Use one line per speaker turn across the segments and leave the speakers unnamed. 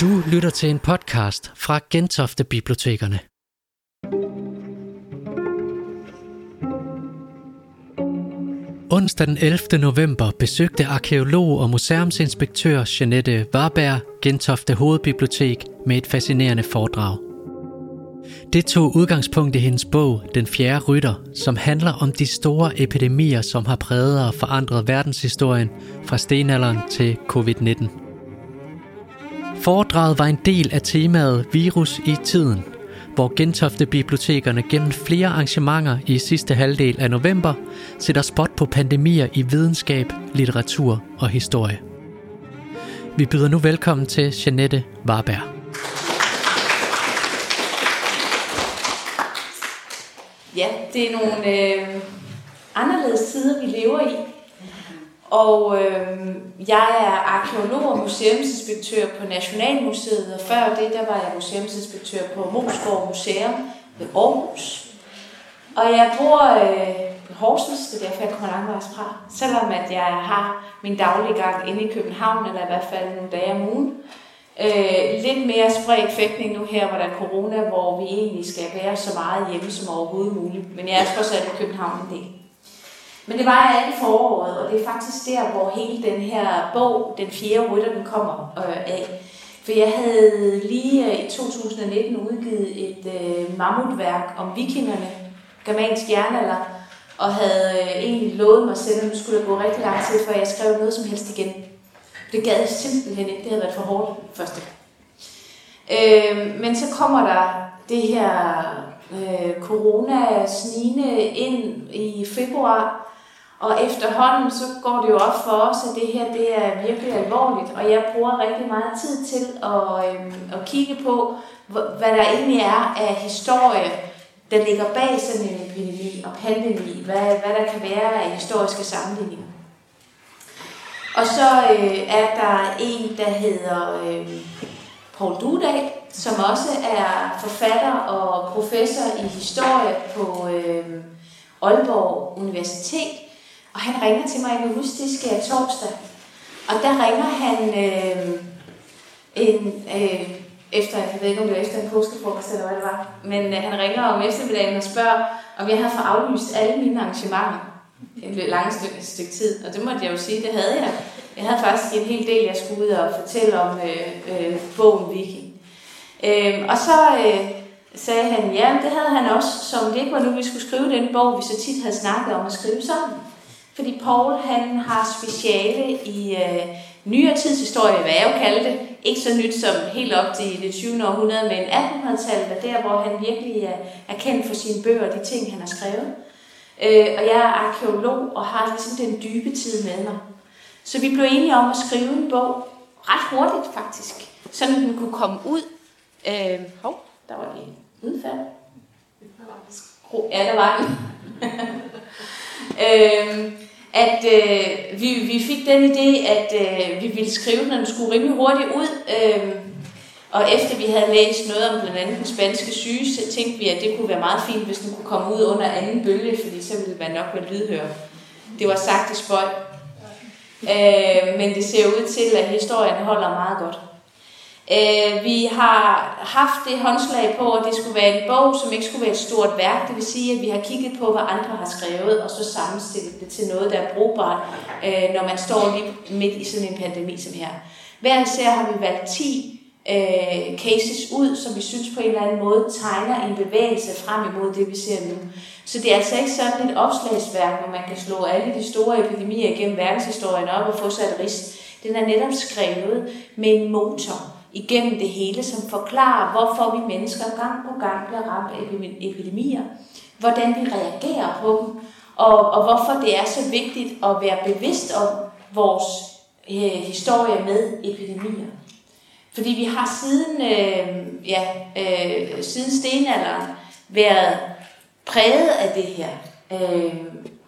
Du lytter til en podcast fra Gentofte Bibliotekerne. Onsdag den 11. november besøgte arkeolog og museumsinspektør Jeanette Warberg Gentofte Hovedbibliotek med et fascinerende foredrag. Det tog udgangspunkt i hendes bog Den fjerde rytter, som handler om de store epidemier, som har præget og forandret verdenshistorien fra stenalderen til covid-19. Foredraget var en del af temaet Virus i tiden, hvor Gentofte Bibliotekerne gennem flere arrangementer i sidste halvdel af november sætter spot på pandemier i videnskab, litteratur og historie. Vi byder nu velkommen til Janette Warberg.
Ja, det er nogle øh, anderledes tider, vi lever i. Og øh, jeg er arkeolog og museumsinspektør på Nationalmuseet, og før det, der var jeg museumsinspektør på Moskov Museum ved Aarhus. Og jeg bor øh, på Horsens, det er derfor, jeg kommer langvejs fra. Selvom at jeg har min daglige gang inde i København, eller i hvert fald nogle dage om ugen. Øh, lidt mere spredt fægtning nu her, hvor der er corona, hvor vi egentlig skal være så meget hjemme som overhovedet muligt. Men jeg er trods alt i København en del. Men det var jeg alt foråret, og det er faktisk der, hvor hele den her bog, Den fjerde rytter, den kommer øh, af. For jeg havde lige øh, i 2019 udgivet et øh, mammutværk om vikingerne, germansk jernalder, og havde øh, egentlig lovet mig selv, at nu skulle der gå rigtig lang tid, før jeg skrev noget som helst igen. Det gad jeg simpelthen ikke, det havde været for hårdt første øh, Men så kommer der det her øh, corona snigende ind i februar, og efterhånden så går det jo op for os, at det her det er virkelig alvorligt, og jeg bruger rigtig meget tid til at, øhm, at kigge på, hvad der egentlig er af historie, der ligger bag sådan en epidemi og pandemi, hvad, hvad der kan være af historiske sammenligninger. Og så øh, er der en, der hedder øh, Paul Dudal, som også er forfatter og professor i historie på øh, Aalborg Universitet, og han ringer til mig, jeg kan huske, det sker torsdag. Og der ringer han øh, en, øh, efter, jeg ved ikke om det var efter en påskefrokost eller hvad det var, men øh, han ringer om eftermiddagen og spørger, om jeg har fået aflyst alle mine arrangementer. En lang stykke, stykke tid, og det måtte jeg jo sige, det havde jeg. Jeg havde faktisk en hel del, jeg skulle ud og fortælle om øh, øh, bogen Viking. Øh, og så øh, sagde han, ja, det havde han også, som det ikke var nu, vi skulle skrive den bog, vi så tit havde snakket om at skrive sammen. Fordi Paul han har speciale i øh, nyere tidshistorie, hvad jeg jo kalder det. Ikke så nyt som helt op til det 20. århundrede, men 1800-tallet, der hvor han virkelig er, er kendt for sine bøger og de ting, han har skrevet. Øh, og jeg er arkeolog og har ligesom den dybe tid med mig. Så vi blev enige om at skrive en bog ret hurtigt faktisk, så den kunne komme ud. Øh, hov, der var lige udfald. Ja, der var den. øh, at øh, vi, vi fik den idé, at øh, vi ville skrive den, og den skulle rimelig hurtigt ud. Øh, og efter vi havde læst noget om blandt andet den spanske syge, så tænkte vi, at det kunne være meget fint, hvis den kunne komme ud under anden bølge, fordi så ville man nok være lydhør. Det var sagt i spøj. Øh, men det ser ud til, at historien holder meget godt. Øh, vi har haft det håndslag på, at det skulle være en bog, som ikke skulle være et stort værk. Det vil sige, at vi har kigget på, hvad andre har skrevet, og så sammenstillet det til noget, der er brugbart, øh, når man står lige midt i sådan en pandemi som her. Hver især har vi valgt 10 øh, cases ud, som vi synes på en eller anden måde tegner en bevægelse frem imod det, vi ser nu. Så det er altså ikke sådan et opslagsværk, hvor man kan slå alle de store epidemier igennem verdenshistorien op og få sig et ris. Den er netop skrevet med en motor igennem det hele, som forklarer, hvorfor vi mennesker gang på gang bliver ramt af epidemier, hvordan vi reagerer på dem, og, og hvorfor det er så vigtigt at være bevidst om vores øh, historie med epidemier. Fordi vi har siden, øh, ja, øh, siden stenalderen været præget af det her. Øh,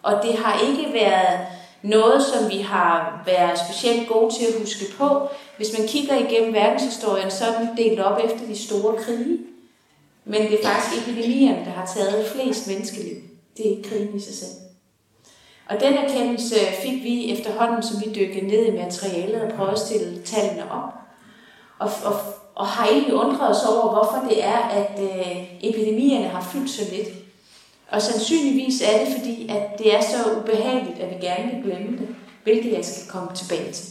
og det har ikke været noget, som vi har været specielt gode til at huske på. Hvis man kigger igennem verdenshistorien, så er den delt op efter de store krige. Men det er faktisk epidemierne, der har taget flest menneskeliv. Det er ikke krigen i sig selv. Og den erkendelse fik vi efterhånden, som vi dykkede ned i materialet og prøvede at stille tallene op. og, og, og har egentlig undret os over, hvorfor det er, at øh, epidemierne har fyldt så lidt. Og sandsynligvis er det, fordi at det er så ubehageligt, at vi gerne vil glemme det, hvilket jeg skal komme tilbage til.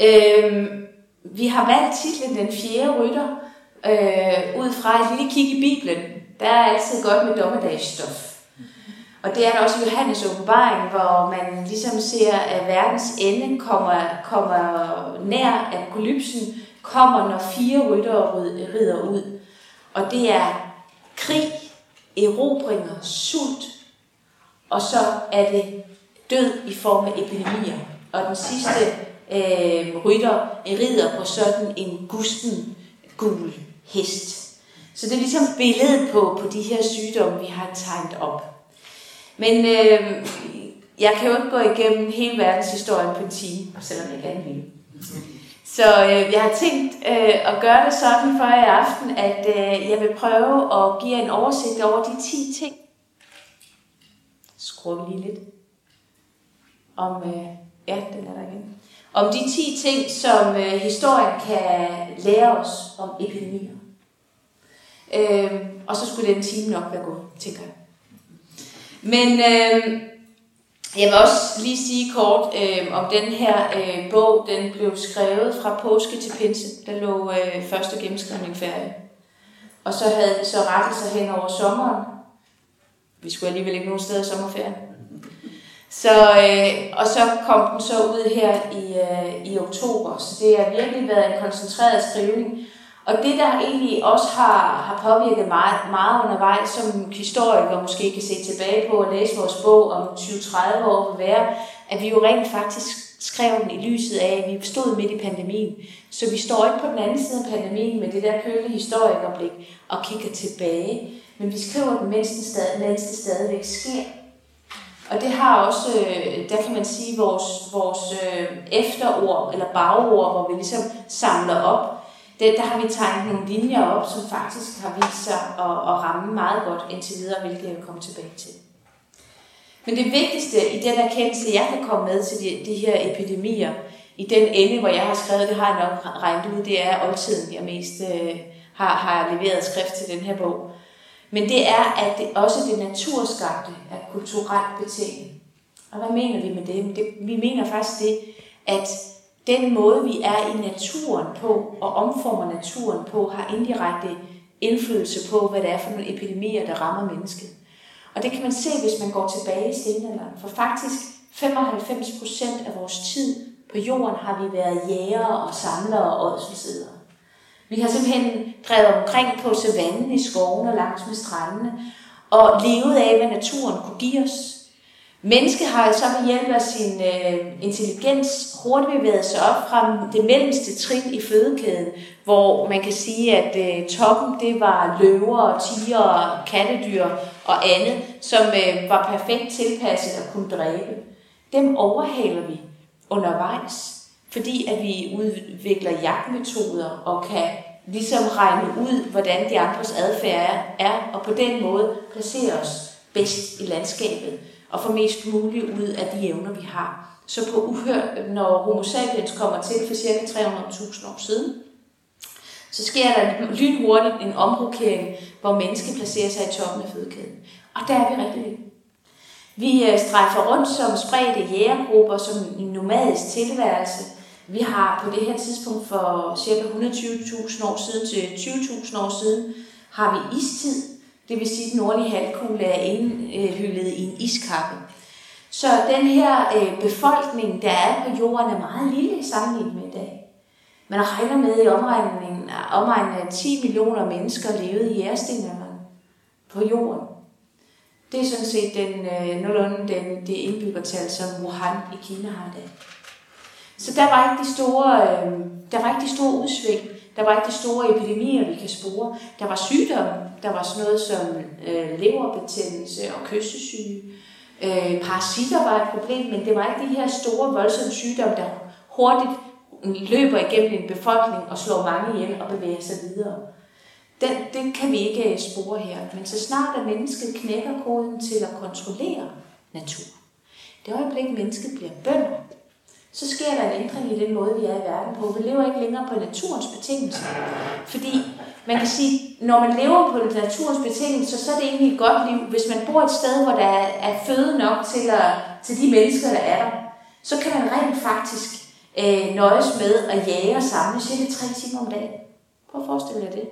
Øhm, vi har valgt titlen Den fjerde rytter, øh, ud fra et lille kig i Bibelen. Der er altid godt med dommedagsstof. Og det er der også i Johannes åbenbaring, hvor man ligesom ser, at verdens ende kommer, kommer nær apokalypsen, kommer når fire ryttere rider ud. Og det er krig, erobringer, sult, og så er det død i form af epidemier. Og den sidste øh, rytter rider på sådan en gusten gul hest. Så det er ligesom billedet på, på de her sygdomme, vi har tegnet op. Men øh, jeg kan jo ikke gå igennem hele verdenshistorien på en time, selvom jeg gerne vil. Så øh, jeg har tænkt øh, at gøre det sådan for i aften, at øh, jeg vil prøve at give en oversigt over de 10 ting. Skruer lige lidt. Om, øh, ja, den er der igen. Om de 10 ting, som øh, historien kan lære os om epidemier. Øh, og så skulle den time nok være god, tænker jeg. Men øh, jeg vil også lige sige kort øh, om den her øh, bog. Den blev skrevet fra påske til pinse. Der lå øh, første gennemskrivning færdig. Og så havde så rettet sig hen over sommeren. Vi skulle alligevel ikke nogen steder i sommerferien. Så, øh, og så kom den så ud her i, øh, i oktober. Så det har virkelig været en koncentreret skrivning. Og det, der egentlig også har, har påvirket meget, meget undervejs, som historiker måske kan se tilbage på og læse vores bog om 20-30 år, vil være, at vi jo rent faktisk skrev den i lyset af, at vi stod midt i pandemien. Så vi står ikke på den anden side af pandemien med det der kølige historikerblik og kigger tilbage. Men vi skriver den, mens, den stadig, mens det stadigvæk sker. Og det har også, øh, der kan man sige, vores, vores øh, efterord, eller bagord, hvor vi ligesom samler op, det, der har vi tegnet nogle linjer op, som faktisk har vist sig at, at ramme meget godt indtil videre, hvilket jeg vil komme tilbage til. Men det vigtigste i den erkendelse, jeg kan komme med til de, de her epidemier, i den ende, hvor jeg har skrevet, det har jeg nok regnet ud, det er oldtiden, jeg mest øh, har, har leveret skrift til den her bog. Men det er, at det, også det naturskabte er kulturelt betinget. Og hvad mener vi med det? det? Vi mener faktisk det, at den måde, vi er i naturen på og omformer naturen på, har indirekte indflydelse på, hvad det er for nogle epidemier, der rammer mennesket. Og det kan man se, hvis man går tilbage i stenalderen. For faktisk 95 procent af vores tid på jorden har vi været jægere og samlere og ådselsidere. Vi har simpelthen drevet omkring på savannen i skoven og langs med strandene, og levet af, hvad naturen kunne give os. Mennesket har så ved hjælp af sin øh, intelligens hurtigt bevæget sig op fra det mellemste trin i fødekæden, hvor man kan sige, at øh, toppen det var løver, tiger, kattedyr og andet, som øh, var perfekt tilpasset at kunne dræbe. Dem overhaler vi undervejs, fordi at vi udvikler jagtmetoder og kan ligesom regne ud, hvordan de andres adfærd er, og på den måde placerer os bedst i landskabet og få mest muligt ud af de evner, vi har. Så på uhør, når homo sapiens kommer til for cirka 300.000 år siden, så sker der lynhurtigt en omrokering, hvor mennesket placerer sig i toppen af fødekæden. Og der er vi rigtig. Vi øh, strejfer rundt som spredte jægergrupper, som en nomadisk tilværelse. Vi har på det her tidspunkt for cirka 120.000 år siden til 20.000 år siden, har vi istid, det vil sige, at den nordlige halvkugle er indhyllet i en iskappe. Så den her øh, befolkning, der er på jorden, er meget lille i sammenligning med i dag. Man regner med i omregningen, omregningen af 10 millioner mennesker levede i jærestenalderen på jorden. Det er sådan set den, øh, nogenlunde den, det indbyggertal, som Wuhan i Kina har i dag. Så der var ikke de store, øh, der var ikke de store udsving. Der var ikke de store epidemier, vi kan spore. Der var sygdomme. Der var sådan noget som øh, leverbetændelse og kyssesyge. Øh, parasitter var et problem, men det var ikke de her store, voldsomme sygdomme, der hurtigt løber igennem en befolkning og slår mange ihjel og bevæger sig videre. Den, den kan vi ikke øh, spore her. Men så snart at mennesket knækker koden til at kontrollere naturen, det øjeblik mennesket bliver bønder, så sker der en ændring i den måde, vi er i verden på. Vi lever ikke længere på naturens betingelser. Fordi man kan sige, når man lever på naturens betingelser, så er det egentlig et godt liv. Hvis man bor et sted, hvor der er føde nok til, at, til de mennesker, der er der, så kan man rent faktisk øh, nøjes med at jage og samle cirka 3 timer om dagen. Prøv at forestille dig det.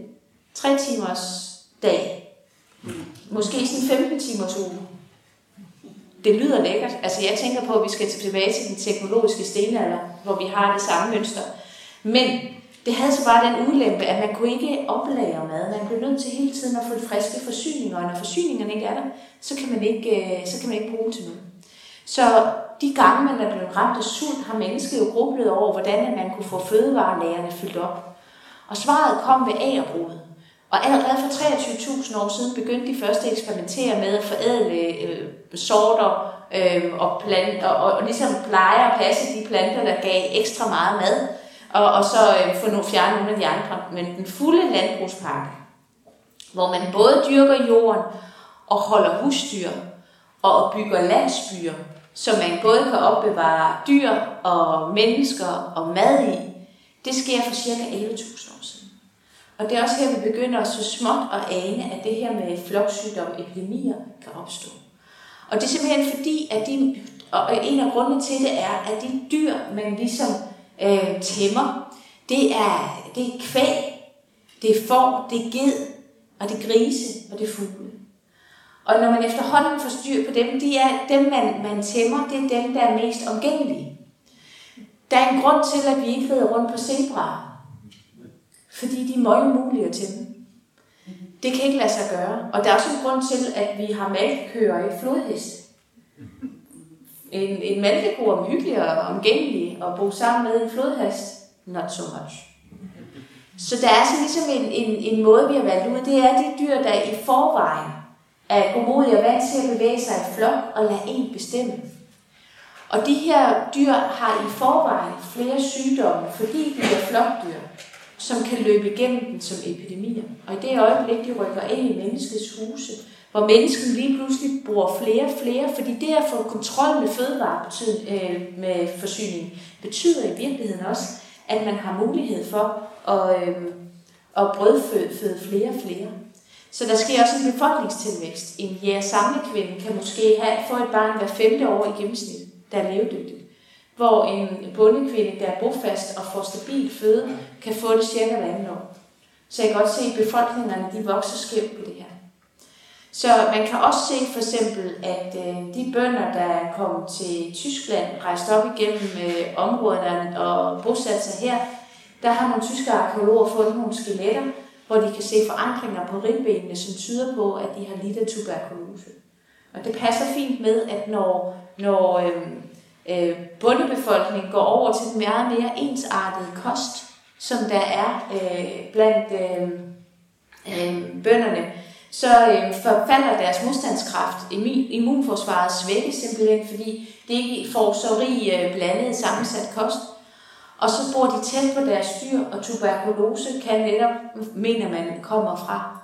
3 timers dag. Måske sådan 15 timers uge det lyder lækkert. Altså jeg tænker på, at vi skal tilbage til den teknologiske stenalder, hvor vi har det samme mønster. Men det havde så bare den ulempe, at man kunne ikke oplære mad. Man blev nødt til hele tiden at få friske forsyninger, og når forsyningerne ikke er der, så kan man ikke, øh, så kan man ikke bruge til noget. Så de gange, man er blevet ramt af sult, har mennesket jo grublet over, hvordan man kunne få fødevarelagerne fyldt op. Og svaret kom ved agerbruget. Og allerede for 23.000 år siden begyndte de første at eksperimentere med at forædle øh, sorter øh, og, planter, og, og, og ligesom pleje og passe de planter, der gav ekstra meget mad, og, og så øh, få nogle fjerne nogle af de andre. Men den fulde landbrugspakke, hvor man både dyrker jorden og holder husdyr og bygger landsbyer, så man både kan opbevare dyr og mennesker og mad i, det sker for cirka 11.000 år siden. Og det er også her, vi begynder så småt at ane, at det her med floksygdom, epidemier kan opstå. Og det er simpelthen fordi, at de, og en af grundene til det er, at de dyr, man ligesom øh, tæmmer, det er, det er kvæg, det er får, det er ged, og det er grise, og det er fugle. Og når man efterhånden får styr på dem, de er dem, man, man tæmmer, det er dem, der er mest omgængelige. Der er en grund til, at vi ikke rider rundt på zebraer. Fordi de er møgumulige til dem. Det kan ikke lade sig gøre. Og der er også en grund til, at vi har malkøer i flodhest. En, en malkeko er hyggelig og omgængelig at bo sammen med en flodhest. Not so much. Så der er sådan ligesom en, en, en måde, vi har valgt ud. Det er de dyr, der i forvejen er godmodige og vant til at bevæge sig i flok og lade en bestemme. Og de her dyr har i forvejen flere sygdomme, fordi de er flokdyr som kan løbe igennem den som epidemier. Og i det øjeblik, de rykker ind i menneskets huse, hvor mennesken lige pludselig bruger flere og flere, fordi det at få kontrol med fødevare øh, med forsyning, betyder i virkeligheden også, at man har mulighed for at, øh, at brødføde flere og flere. Så der sker også en befolkningstilvækst. En jæger samlekvinde kan måske have, få et barn hver femte år i gennemsnit, der er levedygtigt hvor en bondekvinde, der er bofast og får stabil føde, kan få det cirka hver anden år. Så jeg kan godt se, at befolkningerne de vokser skævt på det her. Så man kan også se for eksempel, at øh, de bønder, der er kommet til Tyskland, rejst op igennem øh, områderne og bosat sig her, der har nogle tyske arkeologer fundet nogle skeletter, hvor de kan se forandringer på ribbenene, som tyder på, at de har lidt af tuberkulose. Og det passer fint med, at når, når øh, øh, bundebefolkning går over til den meget mere ensartede kost, som der er øh, blandt øh, øh, bønderne, så øh, forfalder deres modstandskraft. Immunforsvaret svækkes simpelthen, fordi det ikke får så rig øh, blandet sammensat kost. Og så bor de tæt på deres dyr, og tuberkulose kan netop, mener man, kommer fra.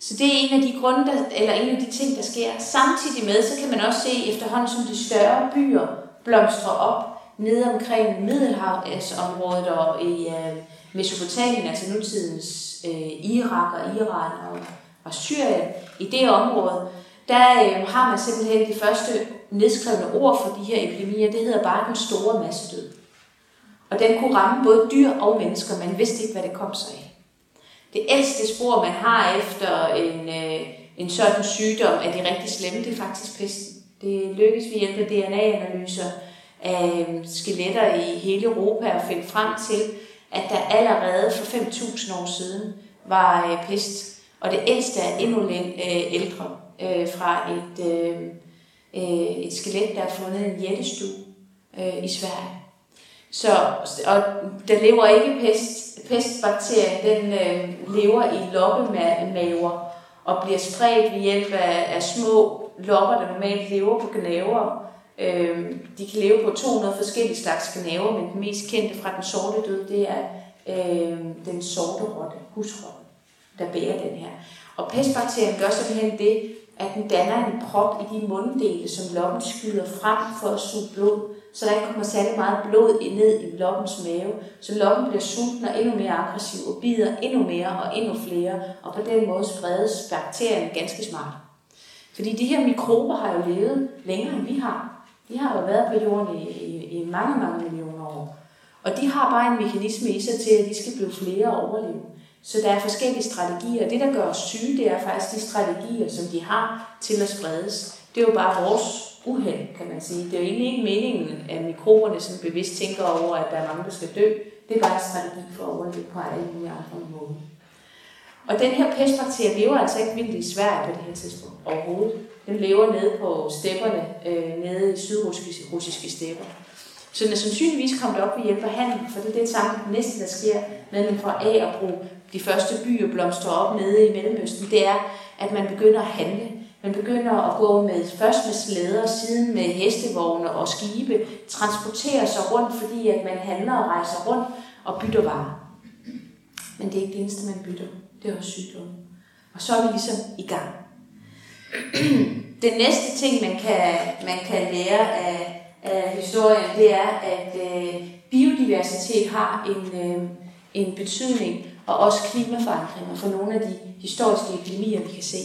Så det er en af de grunde, der, eller en af de ting, der sker. Samtidig med, så kan man også se efterhånden, som de større byer blomstrer op nede omkring Middelhavsområdet og i øh, Mesopotamien, altså nutidens øh, Irak og Iran og, og Syrien. I det område, der øh, har man simpelthen de første nedskrevne ord for de her epidemier. Det hedder bare den store massedød. Og den kunne ramme både dyr og mennesker. Man vidste ikke, hvad det kom sig af det ældste spor, man har efter en, øh, en sådan sygdom, er det rigtig slemme, det er faktisk pesten. Det lykkes ved hjælp af DNA-analyser af øh, skeletter i hele Europa at finde frem til, at der allerede for 5.000 år siden var øh, pest. Og det ældste er endnu øh, ældre øh, fra et, øh, øh, et skelet, der er fundet i en jættestue øh, i Sverige. Så, og der lever ikke pest. Pestbakterien den øh, lever i loppemaver og bliver spredt ved hjælp af, af små lopper, der normalt lever på gnaver. Øh, de kan leve på 200 forskellige slags gnaver, men den mest kendte fra den sorte død, det er øh, den sorte rotte, husrotte, der bærer den her. Og pestbakterien gør simpelthen det, at den danner en prop i de munddele, som loppen skyder frem for at suge blod, så der ikke kommer særlig meget blod ned i loppens mave, så loppen bliver sulten og endnu mere aggressiv og bider endnu mere og endnu flere, og på den måde spredes bakterierne ganske smart. Fordi de her mikrober har jo levet længere end vi har. De har jo været på jorden i, i, i mange, mange millioner år. Og de har bare en mekanisme i sig til, at de skal blive flere og overleve. Så der er forskellige strategier. Det, der gør os syge, det er faktisk de strategier, som de har til at spredes. Det er jo bare vores uheld, kan man sige. Det er jo egentlig ikke meningen, at mikroberne som bevidst tænker over, at der er mange, der skal dø. Det er bare en strategi for at overleve på alle mulige andre måder. Og den her pestbakterie lever altså ikke vildt i Sverige på det her tidspunkt overhovedet. Den lever nede på stepperne, øh, nede i sydrussiske stepper. Så den er sandsynligvis kommet op ved hjælp af handel, for det er det samme næsten, næste, der sker, når man får af at bruge de første byer blomstrer op nede i Mellemøsten, det er, at man begynder at handle. Man begynder at gå med, først med slæder, siden med hestevogne og skibe, transportere sig rundt, fordi at man handler og rejser rundt og bytter varer. Men det er ikke det eneste, man bytter. Det er også sygdomme. Og så er vi ligesom i gang. Den næste ting, man kan, man kan lære af, af historien, det er, at øh, biodiversitet har en, øh, en betydning, og også klimaforandringer for nogle af de historiske epidemier, vi kan se.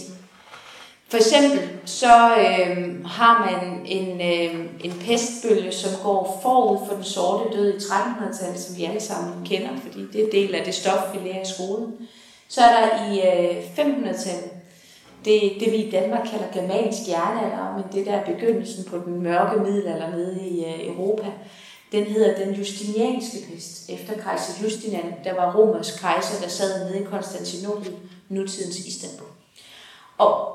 For eksempel så øh, har man en, øh, en pestbølge, som går forud for den sorte død i 1300-tallet, som vi alle sammen kender, fordi det er del af det stof, vi lærer i skolen. Så er der i øh, 1500-tallet det, det vi i Danmark kalder germansk jernalder, men det der er begyndelsen på den mørke middelalder nede i øh, Europa. Den hedder den justinianske pest, efter kejser Justinian, der var romersk kejser, der sad nede i Konstantinopel, nutidens Istanbul. Og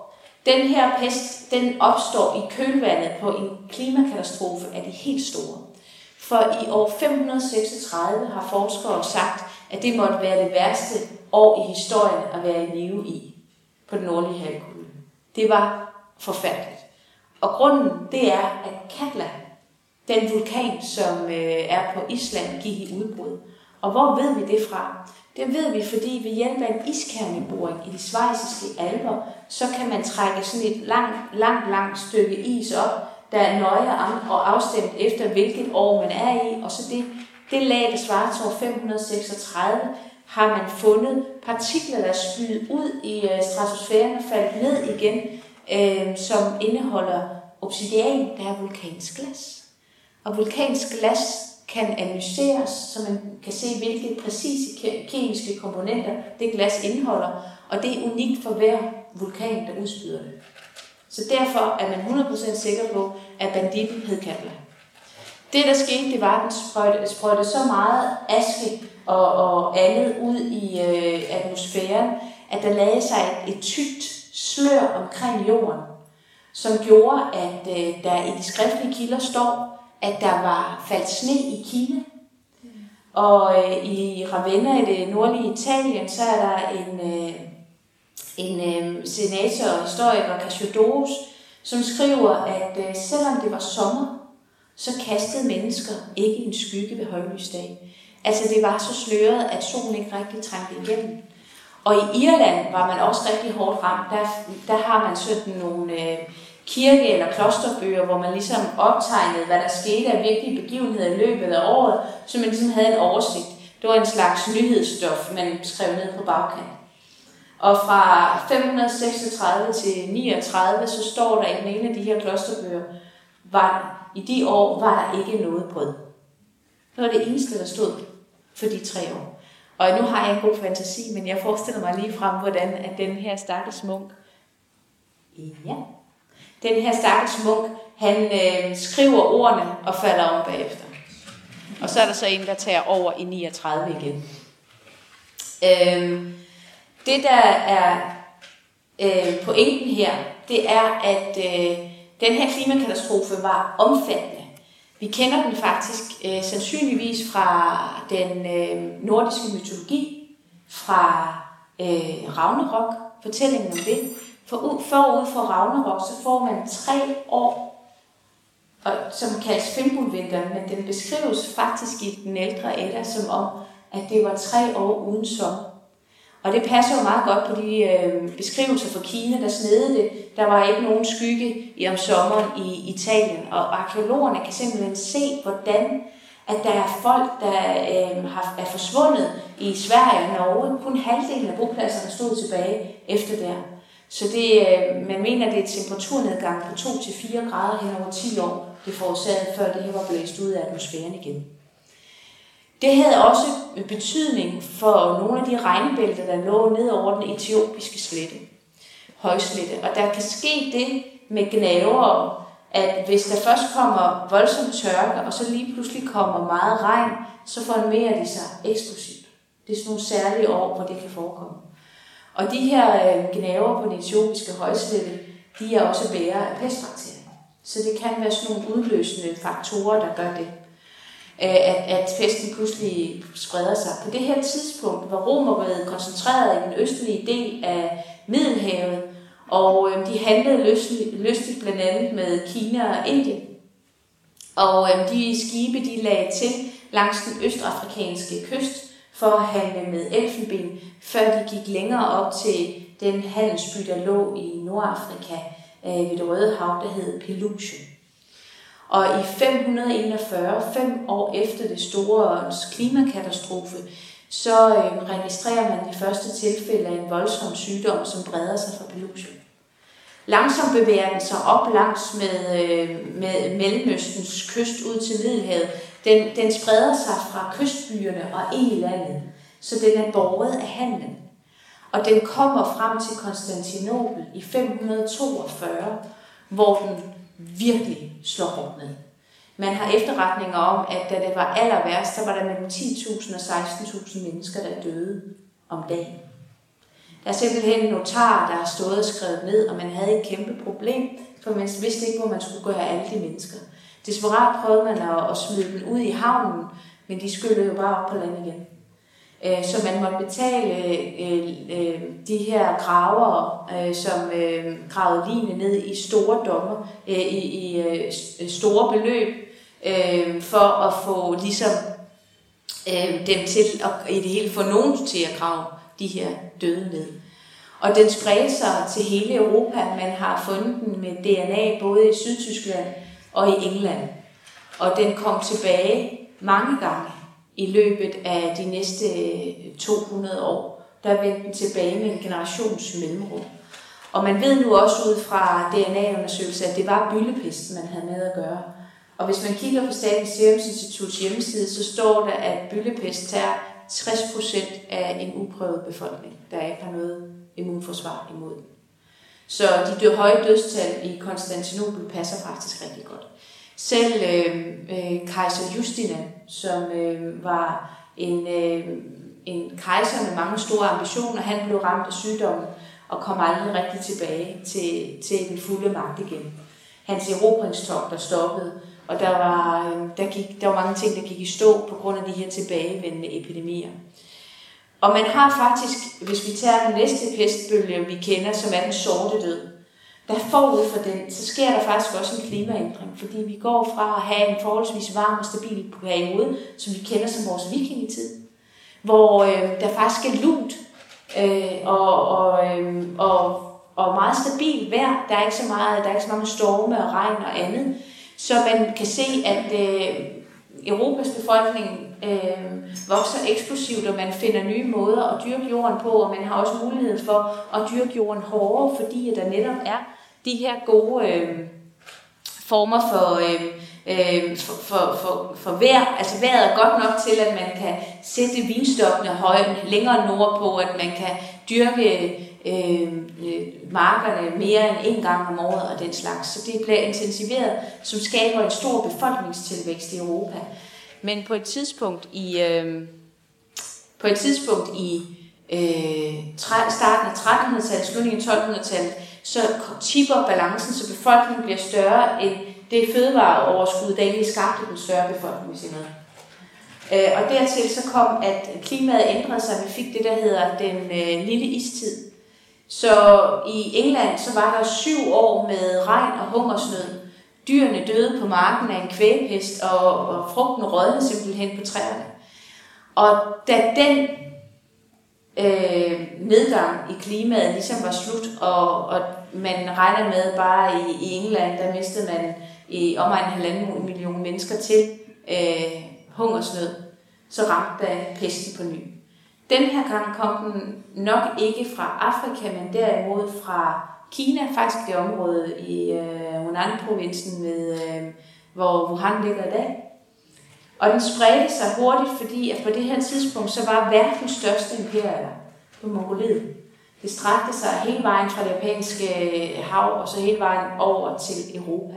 den her pest, den opstår i kølvandet på en klimakatastrofe af de helt store. For i år 536 har forskere sagt, at det måtte være det værste år i historien at være i live i på den nordlige halvkugle. Det var forfærdeligt. Og grunden, det er, at Katla, den vulkan, som øh, er på Island, gik i udbrud. Og hvor ved vi det fra? Det ved vi, fordi ved hjælp af en iskerneboring i de svejsiske alber, så kan man trække sådan et langt, langt, langt stykke is op, der er nøje og afstemt efter, hvilket år man er i, og så det, det lag, der svarer til år 536, har man fundet partikler, der er spydet ud i øh, stratosfæren og faldt ned igen, øh, som indeholder obsidian, der er vulkansk glas. Og vulkansk glas kan analyseres, så man kan se, hvilke præcise kemiske komponenter det glas indeholder, og det er unikt for hver vulkan, der udspyder det. Så derfor er man 100% sikker på, at banditten hed Katla. Det, der skete, det var, at den sprøjte, sprøjte så meget aske og, og andet ud i øh, atmosfæren, at der lagde sig et, et tykt slør omkring jorden, som gjorde, at øh, der i de skriftlige kilder står, at der var faldt sne i Kina. Og øh, i Ravenna i det nordlige Italien, så er der en, øh, en øh, senator og historiker, Cassiodorus, som skriver, at øh, selvom det var sommer, så kastede mennesker ikke en skygge ved højlysdag. Altså det var så sløret, at solen ikke rigtig trængte igennem. Og i Irland var man også rigtig hårdt ramt. Der, der har man sådan nogle øh, kirke- eller klosterbøger, hvor man ligesom optegnede, hvad der skete af vigtige begivenheder i løbet af året, så man ligesom havde en oversigt. Det var en slags nyhedsstof, man skrev ned på bagkant. Og fra 536 til 39, så står der i den ene af de her klosterbøger, var, i de år var der ikke noget brød. Det var det eneste, der stod for de tre år. Og nu har jeg en god fantasi, men jeg forestiller mig lige frem, hvordan at den her stakkels munk, ja, den her stakkels munk, han øh, skriver ordene og falder om bagefter. Og så er der så en, der tager over i 39 igen. Øh, det, der er øh, pointen her, det er, at øh, den her klimakatastrofe var omfattende. Vi kender den faktisk øh, sandsynligvis fra den øh, nordiske mytologi, fra øh, Ragnarok, fortællingen om det. For forud for Ragnarok, så får man tre år, og, som kaldes Fimbulvinteren, men den beskrives faktisk i den ældre Edda som om, at det var tre år uden sommer. Og det passer jo meget godt på de øh, beskrivelser fra Kina, der snede det. Der var ikke nogen skygge i om sommeren i Italien, og arkeologerne kan simpelthen se, hvordan at der er folk, der øh, har, er forsvundet i Sverige og Norge. Kun halvdelen af bopladserne stod tilbage efter der. Så det, øh, man mener, det er temperaturnedgang på 2-4 grader hen over 10 år, det forårsagede, før det her var blæst ud af atmosfæren igen. Det havde også betydning for nogle af de regnbælter, der lå ned over den etiopiske slette, højslette. Og der kan ske det med gnaver, at hvis der først kommer voldsom tørke, og så lige pludselig kommer meget regn, så formerer de sig eksplosivt. Det er sådan nogle særlige år, hvor det kan forekomme. Og de her øh, gnaver på den etiopiske højslette, de er også bærere af pestbakterier. Så det kan være sådan nogle udløsende faktorer, der gør det. Øh, at, at pesten pludselig spreder sig. På det her tidspunkt var Romerriget koncentreret i den østlige del af Middelhavet, og øh, de handlede lystigt blandt andet med Kina og Indien. Og øh, de skibe, de lagde til langs den østafrikanske kyst for at handle med elfenben, før de gik længere op til den handelsby, der lå i Nordafrika øh, ved det Røde Hav, der hed Pelusium. Og i 541, fem år efter det store klimakatastrofe, så øh, registrerer man de første tilfælde af en voldsom sygdom, som breder sig fra Pelusium. Langsomt bevæger den sig op langs med, øh, med Mellemøstens kyst ud til Middelhavet. Den, den spreder sig fra kystbyerne og ind i landet, så den er borget af handlen. Og den kommer frem til Konstantinopel i 542, hvor den virkelig slår hårdt ned. Man har efterretninger om, at da det var aller værst, så var der mellem 10.000 og 16.000 mennesker, der døde om dagen. Der er simpelthen en notar, der har stået og skrevet ned, og man havde et kæmpe problem, for man vidste ikke, hvor man skulle gøre alle de mennesker. Desperat prøvede man at, at smide dem ud i havnen, men de skyllede jo bare op på land igen. Øh, så man måtte betale øh, øh, de her graver, øh, som øh, gravede line ned i store dommer, øh, i, i store beløb, for at få ligesom dem til at i det hele få nogen til at grave de her døde ned. Og den spredte sig til hele Europa. Man har fundet den med DNA både i Sydtyskland og i England. Og den kom tilbage mange gange i løbet af de næste øh, 200 år. Der vendte den tilbage med en generations mellemrum. Og man ved nu også ud fra DNA-undersøgelser, at det var byllepesten, man havde med at gøre. Og hvis man kigger på Statens Serum Instituts hjemmeside, så står der, at byllepest tager 60% af en uprøvet befolkning, der ikke har noget immunforsvar imod den. Så de døde høje dødstal i Konstantinopel passer faktisk rigtig godt. Selv øh, øh, kejser Justinian, som øh, var en, øh, en kejser med mange store ambitioner, han blev ramt af sygdommen og kom aldrig rigtig tilbage til, til den fulde magt igen. Hans erobringstog der stoppede, og der var, øh, der, gik, der var mange ting, der gik i stå på grund af de her tilbagevendende epidemier. Og man har faktisk, hvis vi tager den næste pestbølge, vi kender, som er den sorte død, der forud for den, så sker der faktisk også en klimaændring, fordi vi går fra at have en forholdsvis varm og stabil periode, som vi kender som vores vikingetid, hvor øh, der faktisk er lunt øh, og, og, øh, og, og meget stabil vejr. Der er ikke så meget, der er ikke så mange storme og regn og andet. Så man kan se, at øh, Europas befolkning øh, vokser eksplosivt, og man finder nye måder at dyrke jorden på, og man har også mulighed for at dyrke jorden hårdere, fordi der netop er de her gode øh, former for, øh, øh, for, for, for, for vejr. Altså vejret er godt nok til, at man kan sætte vinstokkene højt, længere nordpå, at man kan dyrke øh, øh, markerne mere end en gang om året og den slags. Så det bliver intensiveret, som skaber en stor befolkningstilvækst i Europa. Men på et tidspunkt i, øh, på et tidspunkt i øh, starten af 1300-tallet, slutningen af 1200-tallet, så tipper balancen, så befolkningen bliver større end det fødevareoverskud, der egentlig skabte den større befolkning, hvis noget. Øh, og dertil så kom, at klimaet ændrede sig. Vi fik det, der hedder den øh, lille istid. Så i England så var der syv år med regn og hungersnød. Dyrene døde på marken af en kvægpest, og, og frugten rådnede simpelthen på træerne. Og da den øh, nedgang i klimaet ligesom var slut, og, og man regner med bare i, i England, der mistede man i omegn halvanden million mennesker til øh, hungersnød, så ramte der pesten på ny. Den her gang kom den nok ikke fra Afrika, men derimod fra Kina, faktisk det område i øh, Hunan-provincen, med, øh, hvor Wuhan ligger i dag. Og den spredte sig hurtigt, fordi at på det her tidspunkt, så var verdens største imperium på Mongoliet. Det strakte sig hele vejen fra det japanske øh, hav, og så hele vejen over til Europa.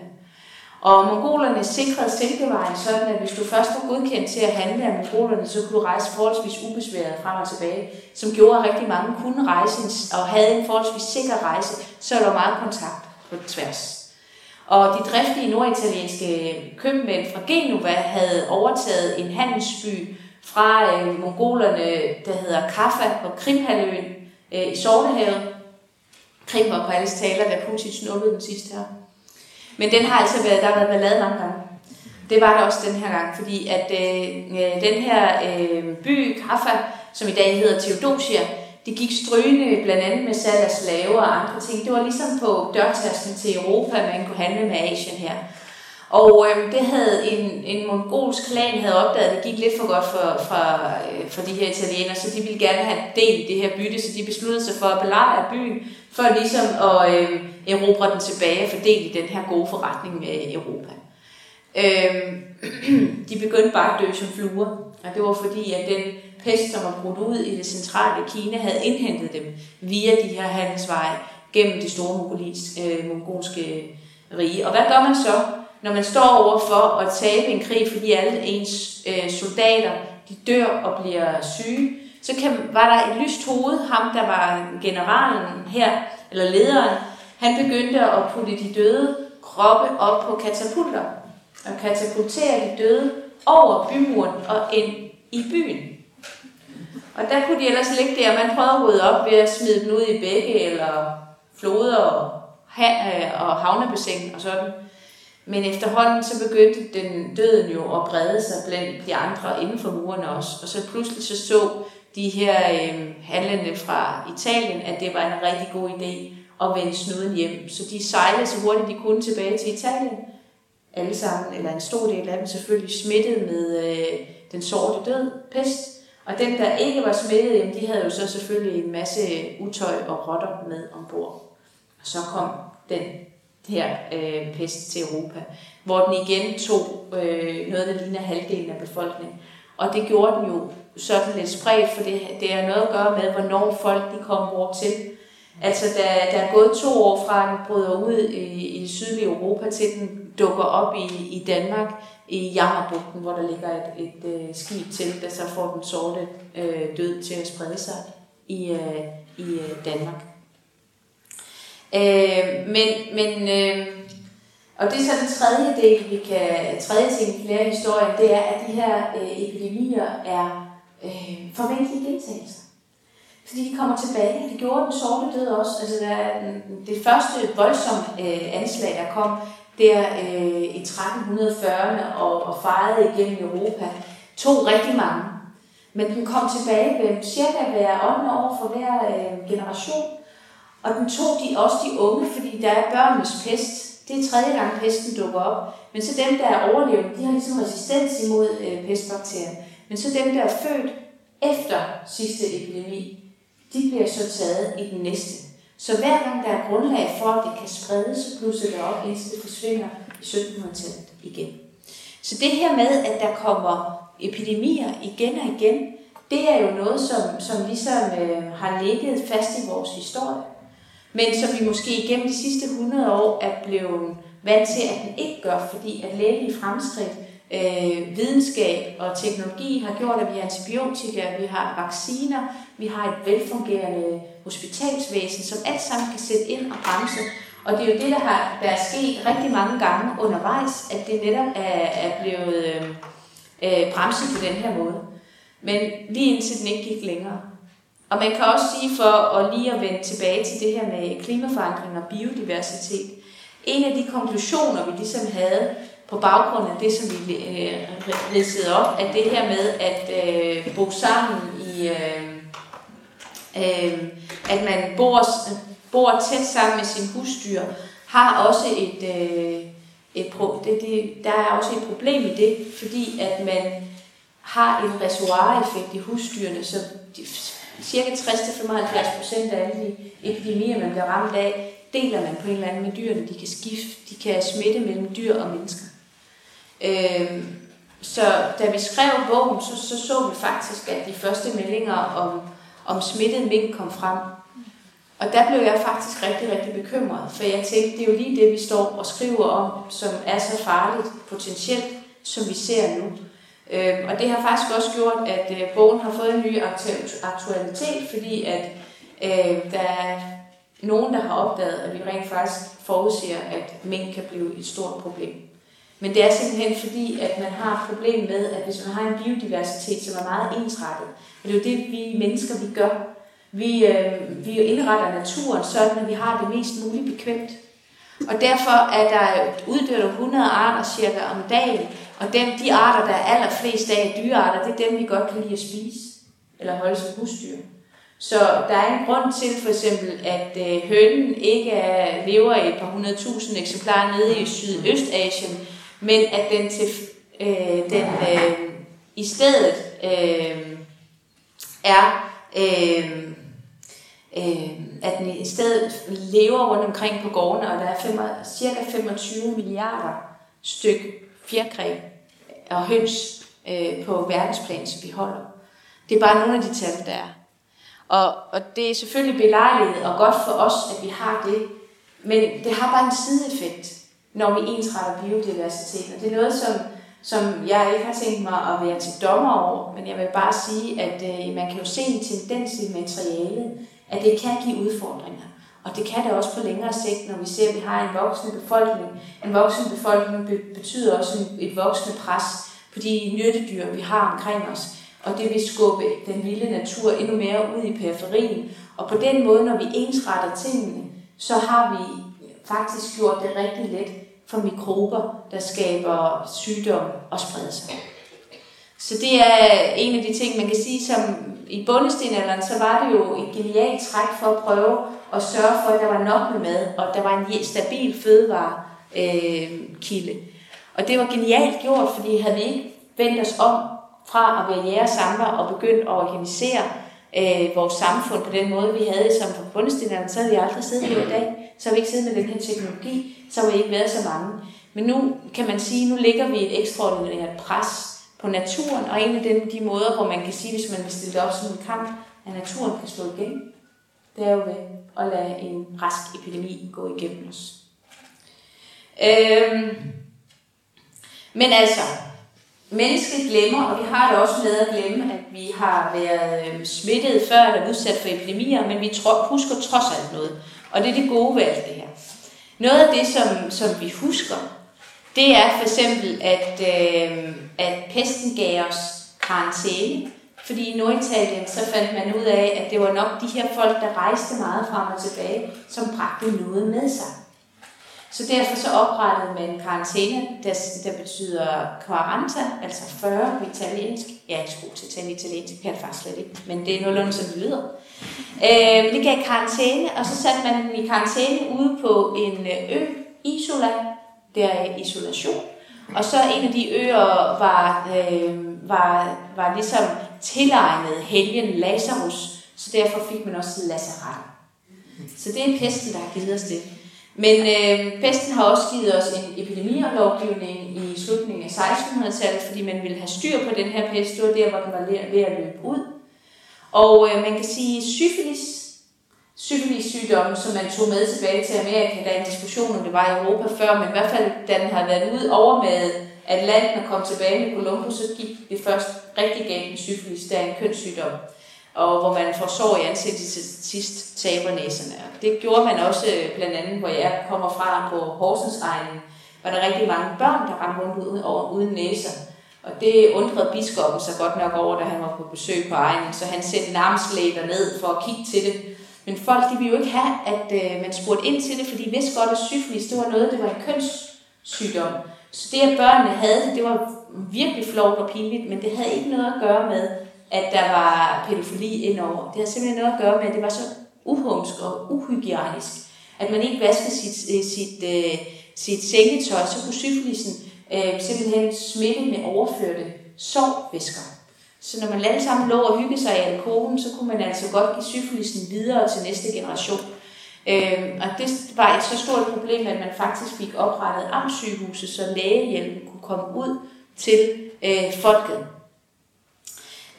Og mongolerne sikrede Silkevejen sådan, at hvis du først var godkendt til at handle af mongolerne, så kunne du rejse forholdsvis ubesværet frem og tilbage, som gjorde, at rigtig mange kunne rejse og havde en forholdsvis sikker rejse, så der var meget kontakt på tværs. Og de driftige norditalienske købmænd fra Genova havde overtaget en handelsby fra øh, mongolerne, der hedder Kaffa på Krimhalvøen øh, i Sortehavet. Krim var på alles taler, da Putin snuppede den sidste her. Men den har altså været, der har været lavet mange gange. Det var der også den her gang, fordi at øh, øh den her øh, by, Kaffa, som i dag hedder Theodosia, det gik strygende blandt andet med salg af slaver og andre ting. Det var ligesom på dørtasken til Europa, man kunne handle med Asien her. Og øh, det havde en, en mongolsk klan havde opdaget, at det gik lidt for godt for, for, øh, for de her italienere, så de ville gerne have del i det her bytte, så de besluttede sig for at belejre byen, for ligesom at øh, erobre den tilbage og fordele i den her gode forretning med Europa. Øh, de begyndte bare at dø som fluer, og det var fordi, at den pest, som var brudt ud i det centrale Kina, havde indhentet dem via de her handelsveje gennem det store mongolisk, øh, mongolske rige. Og hvad gør man så, når man står over for at tabe en krig, fordi alle ens øh, soldater de dør og bliver syge? Så kan, var der et lyst hoved, ham der var generalen her, eller lederen, han begyndte at putte de døde kroppe op på katapulter og katapultere de døde over bymuren og ind i byen. Og der kunne de ellers ligge der, man prøvede at rydde op ved at smide dem ud i bække eller floder og, øh, og havnebassin og sådan. Men efterhånden så begyndte den døden jo at brede sig blandt de andre inden for murene også. Og så pludselig så så de her øh, handlende fra Italien, at det var en rigtig god idé at vende snuden hjem. Så de sejlede så hurtigt de kunne tilbage til Italien. Alle sammen, eller en stor del af dem selvfølgelig, smittet med øh, den sorte død, pest. Og dem, der ikke var smittet, jamen, de havde jo så selvfølgelig en masse øh, utøj og rotter med ombord. Og så kom den her øh, pest til Europa, hvor den igen tog øh, noget, der ligner halvdelen af befolkningen. Og det gjorde den jo sådan lidt spredt, for det, det er noget at gøre med, hvornår folk de kom hvor til. Altså, der, der er gået to år fra, den bryder ud i, i sydlige Europa, til den dukker op i, i Danmark, i Jammerbugten, hvor der ligger et, et, et skib til, der så får den sorte øh, død til at sprede sig i, øh, i øh, Danmark. Øh, men, men øh, og det er så den tredje del, vi kan, tredje ting, vi kan i historien, det er, at de her øh, epidemier er øh, forventelige gentagelser. Fordi de kommer tilbage. Det gjorde den sorte død også. Altså, der, det første voldsomme øh, anslag, der kom der øh, i 1340'erne og, og fejrede igennem Europa, tog rigtig mange. Men den kom tilbage ved cirka hver 8. år for hver øh, generation. Og den tog de også de unge, fordi der er børnenes pest. Det er tredje gang pesten dukker op. Men så dem, der er overlevet, de har ligesom resistens imod øh, pestbakterien. Men så dem, der er født efter sidste epidemi, de bliver så taget i den næste. Så hver gang der er grundlag for, at det kan spredes, så blusser det op, indtil det forsvinder i 1700-tallet igen. Så det her med, at der kommer epidemier igen og igen, det er jo noget, som, som ligesom øh, har ligget fast i vores historie. Men som vi måske igennem de sidste 100 år er blevet vant til, at den ikke gør, fordi at lægelige fremskridt øh, videnskab og teknologi har gjort, at vi har antibiotika, vi har vacciner, vi har et velfungerende hospitalsvæsen, som alt sammen kan sætte ind og bremse. Og det er jo det, der, har, været sket rigtig mange gange undervejs, at det netop er, er blevet øh, øh bremset på den her måde. Men lige indtil den ikke gik længere. Og man kan også sige, for at lige at vende tilbage til det her med klimaforandring og biodiversitet, en af de konklusioner, vi ligesom havde, på baggrund af det, som vi øh, ridsede op, at det her med at øh, bo sammen i, øh, Øh, at man bor, bor tæt sammen med sin husdyr, har også et, øh, et pro, det, det, der er også et problem i det, fordi at man har en reservoireffekt i husdyrene, så de, cirka 60-75 procent af alle de epidemier, man bliver ramt af, deler man på en eller anden med dyrene. De kan skifte, de kan smitte mellem dyr og mennesker. Øh, så da vi skrev bogen, så, så så vi faktisk, at de første meldinger om, om smittet mink kom frem. Og der blev jeg faktisk rigtig, rigtig bekymret, for jeg tænkte, det er jo lige det, vi står og skriver om, som er så farligt potentielt, som vi ser nu. Øh, og det har faktisk også gjort, at øh, bogen har fået en ny aktualitet, fordi at øh, der er nogen, der har opdaget, at vi rent faktisk forudser, at mink kan blive et stort problem. Men det er simpelthen fordi, at man har et problem med, at hvis man har en biodiversitet, som er meget ensrettet, og det er jo det, vi mennesker vi gør, vi, øh, vi indretter naturen sådan, at vi har det mest muligt bekvemt. Og derfor er der øh, uddøde 100 arter cirka om dagen, og dem, de arter, der er allerflest af dyrearter, det er dem, vi godt kan lide at spise, eller holde som husdyr. Så der er en grund til for eksempel, at øh, hønen ikke er, lever i et par hundredtusind eksemplarer nede i Sydøstasien, men at den, til, øh, den øh, i stedet øh, er, øh, øh, at den i stedet lever rundt omkring på gårdene, og der er fem, cirka 25 milliarder styk fjerkræ og høns øh, på verdensplan, som vi holder. Det er bare nogle af de tal, der er. Og, og det er selvfølgelig belejligt og godt for os, at vi har det, men det har bare en sideeffekt når vi ensretter biodiversiteten. Og det er noget, som, som jeg ikke har tænkt mig at være til dommer over, men jeg vil bare sige, at øh, man kan jo se en tendens i materialet, at det kan give udfordringer. Og det kan det også på længere sigt, når vi ser, at vi har en voksende befolkning. En voksende befolkning betyder også et voksende pres på de nyttedyr, vi har omkring os. Og det vil skubbe den vilde natur endnu mere ud i periferien. Og på den måde, når vi ensretter tingene, så har vi faktisk gjort det rigtig let for mikrober, der skaber sygdom og spreder sig. Så det er en af de ting, man kan sige, som i bundestenalderen, så var det jo et genialt træk for at prøve at sørge for, at der var nok med mad, og der var en stabil fødevarekilde. Øh, og det var genialt gjort, fordi havde vi ikke vendt os om fra at være jægersamler og begyndt at organisere øh, vores samfund på den måde, vi havde som på bundestenalderen, så havde vi aldrig siddet her i dag. Så har vi ikke siddet med den her teknologi, så har vi ikke været så mange. Men nu kan man sige, nu ligger vi et ekstraordinært pres på naturen, og en af dem, de måder, hvor man kan sige, hvis man vil stille det op som en kamp, at naturen kan slå igen, det er jo ved at lade en rask epidemi gå igennem os. Øhm, men altså, Mennesket glemmer, og vi har det også med at glemme, at vi har været øhm, smittet før eller udsat for epidemier, men vi husker trods alt noget. Og det er det gode ved alt det her. Noget af det, som, som vi husker, det er for eksempel, at, øh, at pesten gav os karantæne. Fordi i Norditalien så fandt man ud af, at det var nok de her folk, der rejste meget frem og tilbage, som bragte noget med sig. Så derfor så oprettede man en karantæne, der, der betyder quaranta, altså 40 på italiensk. Jeg er ikke så god til at tale italiensk, kan jeg faktisk slet ikke, men det er nogenlunde, som det lyder. Øh, det gav karantæne, og så satte man dem i karantæne ude på en øh, ø, Isola, der er isolation. Og så en af de øer var, øh, var, var ligesom tilegnet helgen Lazarus, så derfor fik man også Lazaret. Så det er pesten, der har givet os det. Men øh, pesten har også givet os en epidemilovgivning i slutningen af 1600-tallet, fordi man ville have styr på den her pest. Det var der, hvor den var ved at løbe ud. Og øh, man kan sige syfilis, syfilis-sygdommen, som man tog med tilbage til Amerika. Der er en diskussion, om det var i Europa før, men i hvert fald, da den har været ud over med Atlanten og kom tilbage med Columbus, så gik det først rigtig galt med syfilis. Der er en kønssygdom og hvor man får sår i ansigtet til sidst taber næserne. Det gjorde man også øh, blandt andet, hvor jeg kommer fra på Horsens egen, var der rigtig mange børn, der ramte rundt uden, over, uden næser. Og det undrede biskoppen sig godt nok over, da han var på besøg på egen, så han sendte en ned for at kigge til det. Men folk de ville jo ikke have, at øh, man spurgte ind til det, fordi de vidste godt, at syfilis det var noget, det var en kønssygdom. Så det, at børnene havde det, det var virkelig flot og pinligt, men det havde ikke noget at gøre med, at der var pædofili indover. Det har simpelthen noget at gøre med, at det var så uhumsk og uhygiejnisk, at man ikke vaskede sit, øh, sit, øh, sit sengetøj, så kunne syfilisen øh, simpelthen smitte med overførte sovvæsker. Så når man alle sammen lå og hyggede sig i alkoholen, så kunne man altså godt give syfilisen videre til næste generation. Øh, og det var et så stort problem, at man faktisk fik oprettet amtssygehuse, så lægehjælpen kunne komme ud til øh, folket.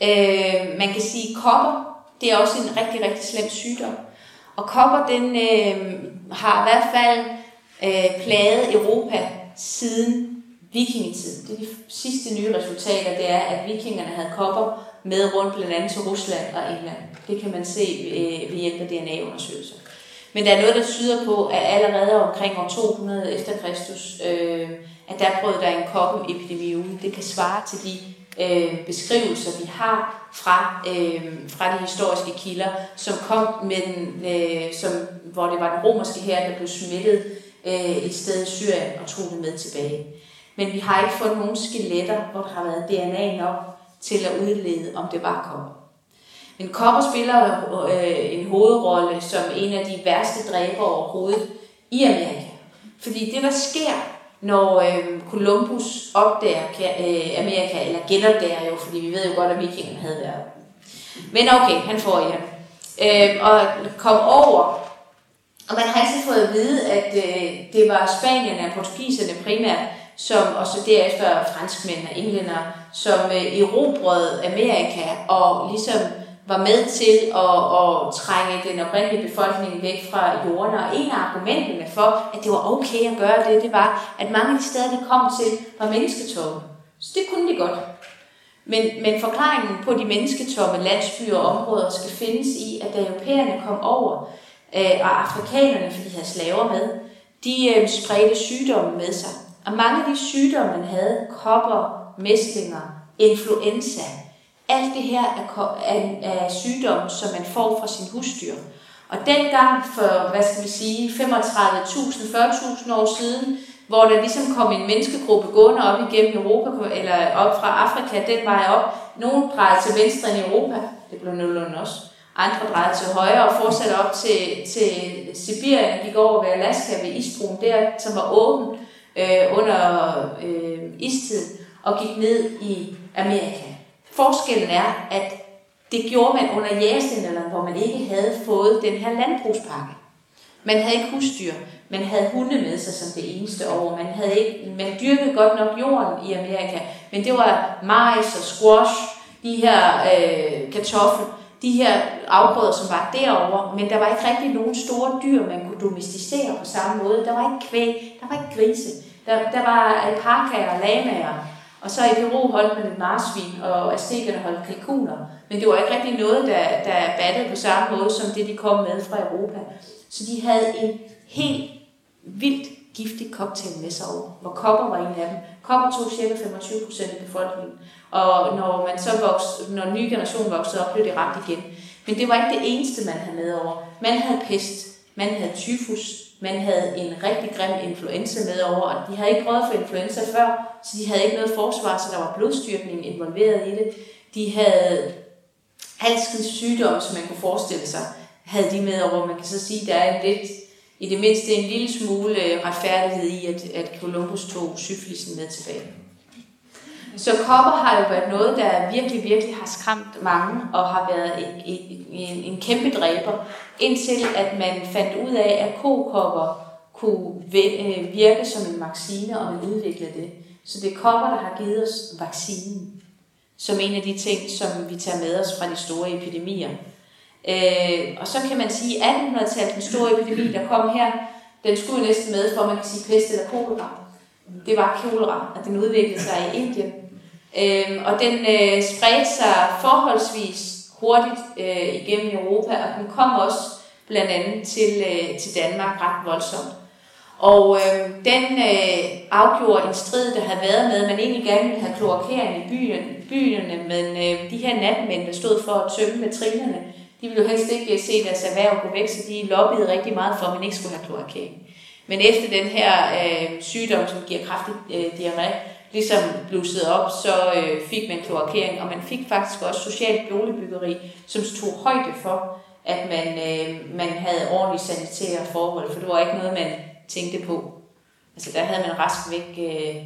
Øh, man kan sige, at kopper, det er også en rigtig, rigtig slem sygdom. Og kopper, den øh, har i hvert fald øh, plaget Europa siden vikingetid. Det er de sidste nye resultater, det er, at vikingerne havde kopper med rundt blandt andet til Rusland og England. Det kan man se øh, ved hjælp af DNA-undersøgelser. Men der er noget, der tyder på, at allerede omkring år 200 efter Kristus, øh, at der brød der en koppeepidemi ud. Det kan svare til de øh, beskrivelser, vi har fra, øh, fra de historiske kilder, som kom med den, øh, som, hvor det var den romerske her, der blev smittet øh, et sted i Syrien og tog det med tilbage. Men vi har ikke fundet nogen skeletter, hvor der har været DNA nok til at udlede, om det var kopper. Men kopper spiller øh, en hovedrolle som en af de værste dræber overhovedet i Amerika. Fordi det, der sker, når øh, Columbus opdager øh, Amerika, eller genopdager jo, fordi vi ved jo godt, at vikingerne havde været. Men okay, han får igen. Øh, og kom over, og man har altid fået at vide, at øh, det var Spanierne og portugiserne primært, som, og så derefter franskmænd og englænder, som øh, erobrede Amerika og ligesom var med til at, at trænge den oprindelige befolkning væk fra jorden. Og en af argumenterne for, at det var okay at gøre det, det var, at mange af de steder, de kom til, var mennesketomme. Så det kunne de godt. Men, men forklaringen på de mennesketomme landsbyer og områder skal findes i, at da europæerne kom over, øh, og afrikanerne, fordi de havde slaver med, de øh, spredte sygdomme med sig. Og mange af de sygdomme, man havde, kopper, mæslinger, influenza, alt det her er, er, er sygdom, som man får fra sin husdyr. Og dengang for, hvad skal vi sige, 35.000, 40.000 år siden, hvor der ligesom kom en menneskegruppe gående op igennem Europa, eller op fra Afrika, den vej op. Nogle drejede til venstre i Europa, det blev nogenlunde også. Andre drejede til højre og fortsatte op til, til Sibirien, gik over ved Alaska ved isbroen der, som var åben øh, under øh, istiden, og gik ned i Amerika. Forskellen er, at det gjorde man under jægerstænderne, hvor man ikke havde fået den her landbrugspakke. Man havde ikke husdyr, man havde hunde med sig som det eneste år. Man, havde ikke, man dyrkede godt nok jorden i Amerika, men det var majs og squash, de her øh, kartofler, de her afgrøder, som var derovre, men der var ikke rigtig nogen store dyr, man kunne domesticere på samme måde. Der var ikke kvæg, der var ikke grise, der, der var alpakaer og lamaer, og så i Peru holdt man et marsvin, og aztekerne holdt kalkuner. Men det var ikke rigtig noget, der, der battede på samme måde, som det, de kom med fra Europa. Så de havde en helt vildt giftig cocktail med sig over, hvor kopper var en af dem. Kopper tog cirka 25 procent af befolkningen. Og når man så voksede, når en ny generation voksede op, blev det ramt igen. Men det var ikke det eneste, man havde med over. Man havde pest, man havde tyfus, man havde en rigtig grim influenza med over, og de havde ikke prøvet for influenza før, så de havde ikke noget forsvar, så der var blodstyrkning involveret i det. De havde alskens sygdomme, som man kunne forestille sig, havde de med over. Man kan så sige, at der er lidt, i det mindste en lille smule øh, retfærdighed i, at, at Columbus tog syflisen med tilbage. Så kopper har jo været noget, der virkelig, virkelig har skræmt mange og har været en, en, en kæmpe dræber, indtil at man fandt ud af, at kokopper kunne øh, virke som en vaccine, og man udviklede det. Så det er kopper, der har givet os vaccinen, som en af de ting, som vi tager med os fra de store epidemier. Øh, og så kan man sige, at 1800-tallet, den store epidemi, der kom her, den skulle næsten med, for man kan sige pest eller kolera. Det var kolera, og den udviklede sig i Indien. Øhm, og den øh, spredte sig forholdsvis hurtigt øh, igennem Europa, og den kom også blandt andet til, øh, til Danmark ret voldsomt. Og øh, den øh, afgjorde en strid, der havde været med, at man egentlig gerne ville have kloakering i byen, byerne, men øh, de her natmænd, der stod for at tømme matrinerne, de ville jo helst ikke øh, se deres erhverv gå væk, så de lobbyede rigtig meget for, at man ikke skulle have kloakering. Men efter den her øh, sygdom, som giver kraftig øh, diarré, ligesom blussede op, så øh, fik man kloakering, og man fik faktisk også socialt boligbyggeri, som tog højde for, at man, øh, man havde ordentligt sanitære forhold, for det var ikke noget, man tænkte på. Altså der havde man rask væk øh,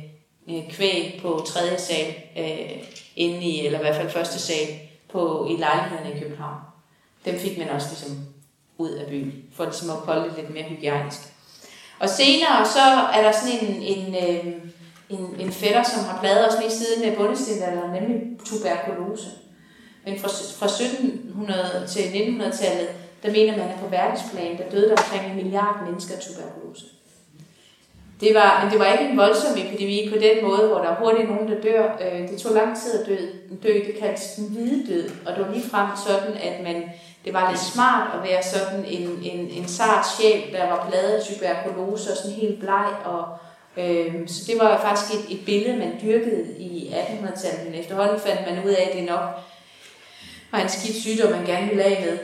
øh kvæg på tredje sal, øh, inde i, eller i hvert fald første sal, på, i lejligheden i København. Dem fik man også ligesom ud af byen, for ligesom at holde det lidt mere hygiejnisk. Og senere så er der sådan en, en, øh, en, en fætter, som har pladet os lige siden af bundestindalderen, nemlig tuberkulose. Men fra, fra 1700 til 1900-tallet, der mener man, at på verdensplan, der døde der omkring en milliard mennesker af tuberkulose. Det var, men det var ikke en voldsom epidemi på den måde, hvor der er hurtigt nogen, der dør. Øh, det tog lang tid at dø. dø. Det kaldtes den hvide død. Og det var lige frem sådan, at man, det var lidt smart at være sådan en, en, en sart sjæl, der var pladet af tuberkulose og sådan helt bleg. Og, øh, så det var faktisk et, et billede, man dyrkede i 1800-tallet. Men efterhånden fandt man ud af, at det nok var en skidt sygdom, man gerne ville af med.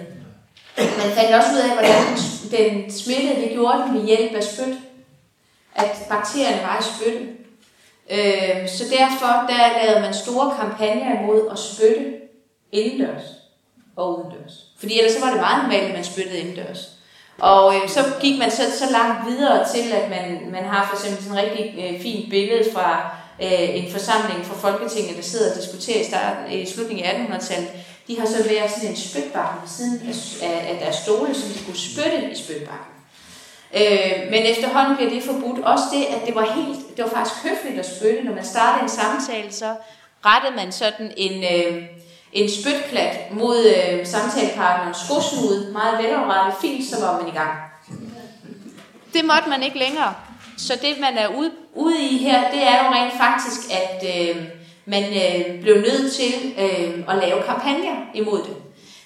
Man fandt også ud af, hvordan den smittede, det gjorde den ved hjælp af spyt at bakterierne var i spytte. Øh, så derfor der lavede man store kampagner imod at spytte indendørs og udendørs. Fordi ellers så var det meget normalt, at man spyttede indendørs. Og øh, så gik man så, så langt videre til, at man, man har for eksempel sådan en rigtig øh, fint billede fra øh, en forsamling fra Folketinget, der sidder og diskuterer i, starten, i slutningen af 1800-tallet. De har så været sådan en spytbakke ved siden af, af deres stole, som de kunne spytte i spytbakken. Øh, men efterhånden bliver det forbudt. Også det, at det var helt, det var faktisk høfligt at spytte. Når man startede en samtale, så rettede man sådan en, øh, en spytklat mod øh, samtalepartnerens skosnude. Meget veloprettet, fint, så var man i gang. Det måtte man ikke længere. Så det, man er ude, ude i her, det er jo rent faktisk, at øh, man øh, blev nødt til øh, at lave kampagner imod det.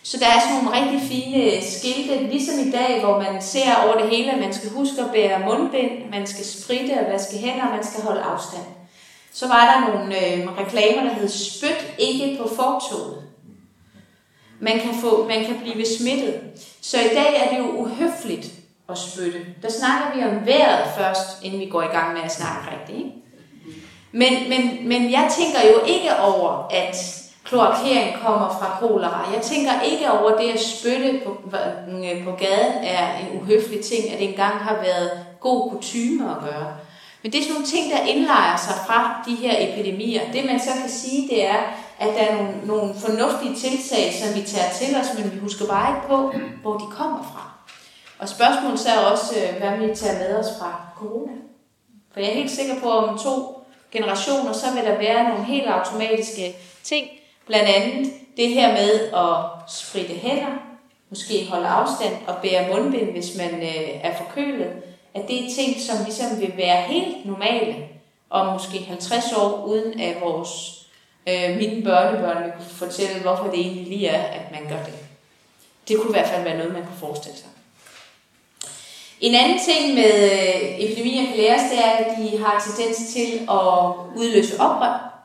Så der er sådan nogle rigtig fine skilte, ligesom i dag, hvor man ser over det hele, at man skal huske at bære mundbind, man skal spritte og vaske hænder, og man skal holde afstand. Så var der nogle øh, reklamer, der hed Spyt ikke på fortoget. Man kan, få, man kan blive smittet. Så i dag er det jo uhøfligt at spytte. Der snakker vi om vejret først, inden vi går i gang med at snakke rigtigt. Ikke? Men, men, men jeg tænker jo ikke over, at kloakering kommer fra kolera. Jeg tænker ikke over det at spytte på, øh, på gaden er en uhøflig ting, at det engang har været god kutume at gøre. Men det er sådan nogle ting, der indlejer sig fra de her epidemier. Det man så kan sige, det er, at der er nogle, nogle fornuftige tiltag, som vi tager til os, men vi husker bare ikke på, hvor de kommer fra. Og spørgsmålet så er også, øh, hvad vi tager med os fra corona. For jeg er helt sikker på, at om to generationer, så vil der være nogle helt automatiske ting, Blandt andet det her med at spritte hænder, måske holde afstand og bære mundbind, hvis man øh, er forkølet, at det er ting, som ligesom vil være helt normale om måske 50 år, uden at vores øh, mine børnebørn vil kunne fortælle, hvorfor det egentlig lige er, at man gør det. Det kunne i hvert fald være noget, man kunne forestille sig. En anden ting med øh, epidemier kan læres, det er, at de har tendens til at udløse oprør.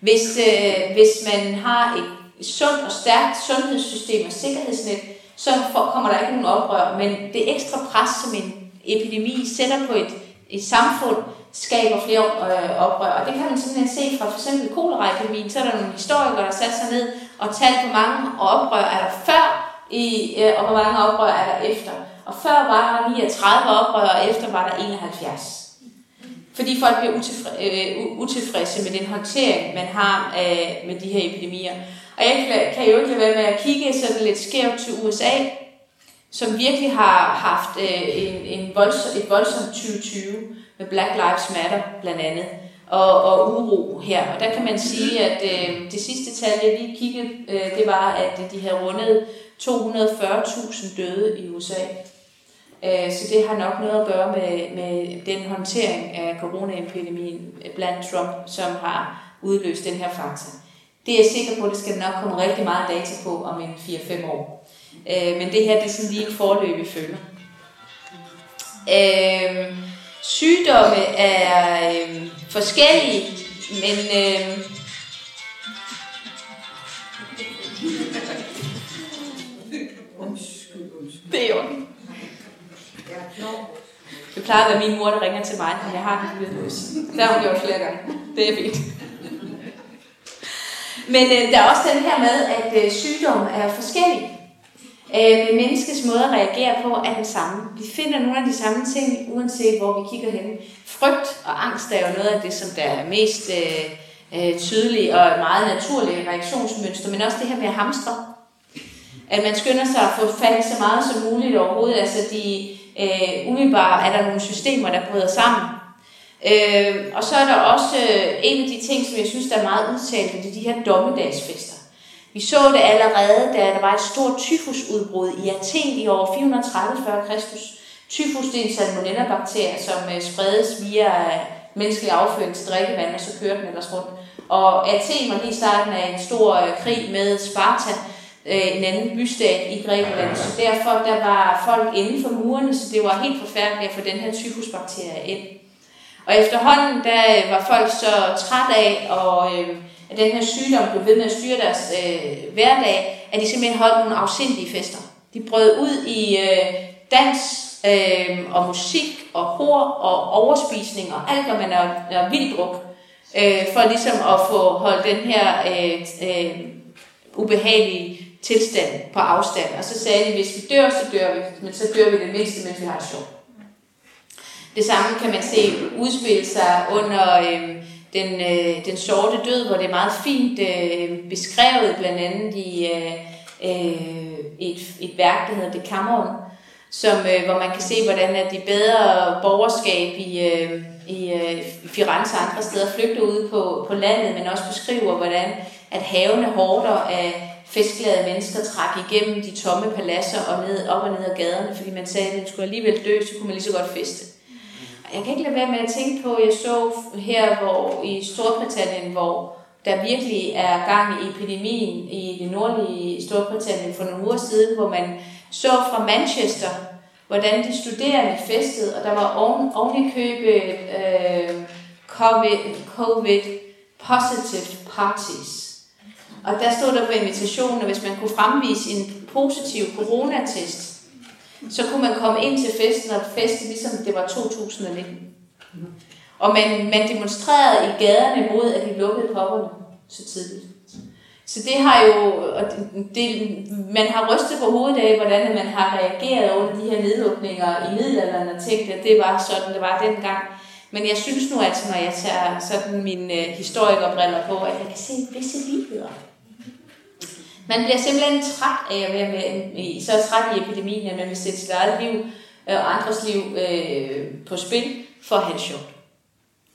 Hvis, øh, hvis man har et sundt og stærkt sundhedssystem og sikkerhedsnet, så for, kommer der ikke nogen oprør, men det ekstra pres, som en epidemi sætter på et, et samfund, skaber flere øh, oprør. Og det kan man simpelthen se fra for eksempel koleraepidemien. Så er der nogle historikere, der satte sig ned og talte, hvor mange oprør er der før, i, øh, og hvor mange oprør er der efter. Og før var der 39 oprør, og efter var der 71. Fordi folk bliver utilfre, øh, utilfredse med den håndtering, man har øh, med de her epidemier. Og jeg kan, kan jo ikke lade være med at kigge sådan lidt skævt til USA, som virkelig har haft øh, en, en voldsom, et voldsomt 2020 med Black Lives Matter blandt andet, og, og uro her. Og der kan man sige, at øh, det sidste tal, jeg lige kiggede, øh, det var, at de havde rundet 240.000 døde i USA. Øh, så det har nok noget at gøre med, med den håndtering af coronaepidemien blandt Trump, som har udløst den her faktor. Det er jeg sikker på, at det skal nok komme rigtig meget data på om en 4-5 år. Øh, men det her det er sådan lige en forløb, følger. Øh, sygdomme er øh, forskellige, men øh, det er jo det plejer at være min mor, der ringer til mig, når jeg har den lydløs. Det har hun gjort flere gange. Det er fint. Men øh, der er også den her med, at øh, sygdom er forskellige. Øh, men menneskets måde at reagere på er den samme. Vi finder nogle af de samme ting, uanset hvor vi kigger hen. Frygt og angst er jo noget af det, som der er mest øh, øh, tydelige og meget naturlige reaktionsmønster, men også det her med at hamstre. At man skynder sig at få fat i så meget som muligt overhovedet. Altså de øh, umiddelbare er der nogle systemer, der bryder sammen. Øh, og så er der også øh, en af de ting, som jeg synes, der er meget udtalt, det er de her dommedagsfester. Vi så det allerede, da der var et stort tyfusudbrud i Athen i år 430 f.Kr. Tyfus det er en salmonella-bakterie, som øh, spredes via øh, menneskelig afføring til drikkevand, og så kører den ellers rundt. Og Athen var lige starten af en stor øh, krig med Sparta, en anden bystat i Grækenland. Så derfor der var folk inden for murene, så det var helt forfærdeligt at få den her tyfusbakterie ind. Og efterhånden der var folk så træt af og øh, at den her sygdom blev ved med at styre deres øh, hverdag, at de simpelthen holdt nogle afsindige fester. De brød ud i øh, dans øh, og musik og hår og overspisning og alt, hvad man er, er vildt druk, øh, for ligesom at få holdt den her øh, øh, ubehagelige tilstand på afstand. Og så sagde de, hvis vi dør, så dør vi, men så dør vi det mindste, mens vi har det sjovt. Det samme kan man se udspille sig under øh, den, øh, den sorte død, hvor det er meget fint øh, beskrevet, blandt andet i øh, øh et, et værk, der hedder Decameron, som, øh, hvor man kan se, hvordan at de bedre borgerskab i, øh, i øh, Firenze og andre steder flygter ud på, på landet, men også beskriver, hvordan at havene hårder af festglade mennesker trak igennem de tomme paladser og ned, op og ned ad gaderne, fordi man sagde, at den skulle alligevel dø, så kunne man lige så godt feste jeg kan ikke lade være med at tænke på, jeg så her hvor i Storbritannien, hvor der virkelig er gang i epidemien i det nordlige Storbritannien for nogle uger siden, hvor man så fra Manchester, hvordan de studerende festede, og der var oven, oven i købe øh, COVID, COVID positive parties. Og der stod der på invitationen, at hvis man kunne fremvise en positiv coronatest, så kunne man komme ind til festen og feste, ligesom det var 2019. Og man, man demonstrerede i gaderne mod, at de lukkede popperne så tidligt. Så det har jo, og det, man har rystet på hovedet af, hvordan man har reageret over de her nedlukninger i middelalderen og tænkt, at det var sådan, det var dengang. Men jeg synes nu altså, når jeg tager sådan mine øh, historikerbriller på, at jeg kan se visse ligheder. Man bliver simpelthen træt af at være med, så træt i epidemien, at man vil sætte sit eget liv øh, og andres liv øh, på spil for at have det sjovt.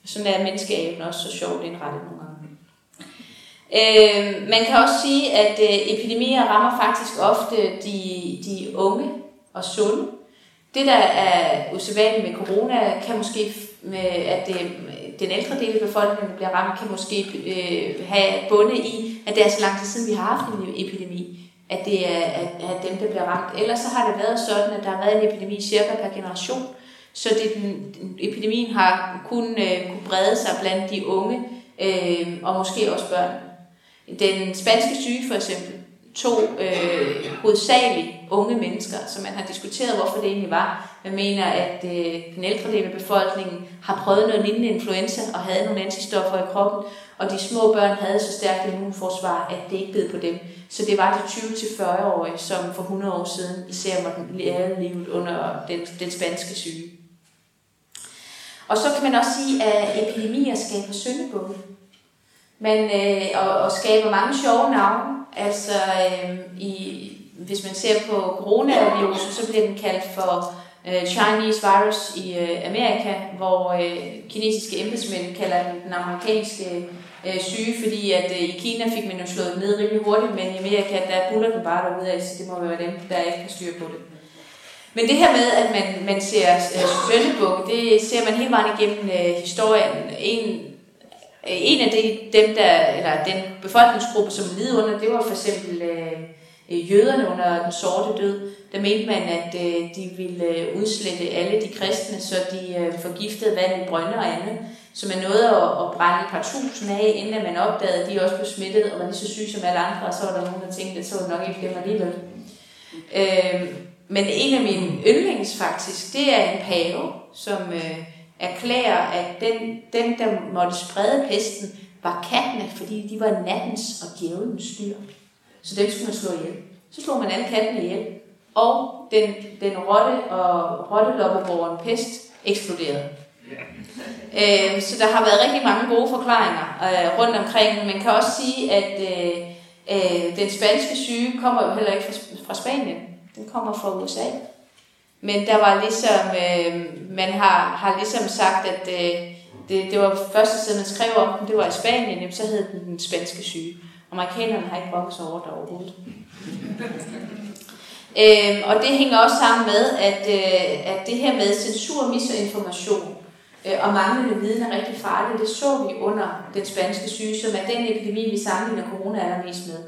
Sådan er menneskeaben også så sjovt indrettet nogle gange. Øh, man kan også sige, at øh, epidemier rammer faktisk ofte de, de unge og sunde. Det, der er usædvanligt med corona, kan måske, med, at det, den ældre del af befolkningen, der bliver ramt, kan måske øh, have bundet i, at det er så lang tid siden, vi har haft en epidemi, at det er at, at dem, der bliver ramt. Ellers så har det været sådan, at der har været en epidemi cirka per generation, så det, den, epidemien har kun øh, kunne brede sig blandt de unge, øh, og måske også børn. Den spanske syge for eksempel, to øh, hovedsageligt unge mennesker, som man har diskuteret, hvorfor det egentlig var. Man mener, at øh, den ældre del af befolkningen har prøvet noget lignende influenza og havde nogle antistoffer i kroppen, og de små børn havde så stærkt immunforsvar, at det ikke blev på dem. Så det var de 20-40-årige, som for 100 år siden især måtte lære livet under den, den spanske syge. Og så kan man også sige, at epidemier skaber syndebukke. Man, øh, og, og skaber mange sjove navne. Altså, øh, i, hvis man ser på coronavirusen, så bliver den kaldt for øh, Chinese virus i øh, Amerika, hvor øh, kinesiske embedsmænd kalder den den amerikanske øh, syge, fordi at øh, i Kina fik man jo slået ned rimelig hurtigt, men i Amerika, der buller den bare derude af, så det må være dem, der ikke kan styre på det. Men det her med, at man, man ser øh, søndebukke, det ser man hele vejen igennem øh, historien. En, Øh, en af de, dem, der, eller den befolkningsgruppe, som lider under, det var for eksempel øh, øh, jøderne under den sorte død. Der mente man, at øh, de ville øh, udslette alle de kristne, så de øh, forgiftede vand i brønde og andet. Så man nåede at, at brænde et par tusind af, inden man opdagede, at de også blev smittet, og var lige så syge som alle andre, og så var der nogen, der tænkte, at så var det nok ikke dem alligevel. Øh, men en af mine yndlings faktisk, det er en pave, som øh, erklærer, at den, den, der måtte sprede pesten, var kattene, fordi de var nattens og djævelens dyr. Så dem skulle man slå ihjel. Så slog man alle kattene ihjel. Og den, den rotte og rotteloppeborgeren pest eksploderede. Øh, så der har været rigtig mange gode forklaringer øh, rundt omkring. Man kan også sige, at øh, øh, den spanske syge kommer jo heller ikke fra, fra Spanien. Den kommer fra USA. Men der var ligesom, øh, man har, har ligesom sagt, at øh, det, det var første siden man skrev om den, det var i Spanien, jamen, så hed den den spanske syge. Amerikanerne har ikke brugt over det overhovedet. øhm, og det hænger også sammen med, at, øh, at det her med censur, misinformation øh, og manglende viden er rigtig farligt. Det så vi under den spanske syge, som er den epidemi, vi sammenligner corona allermest med.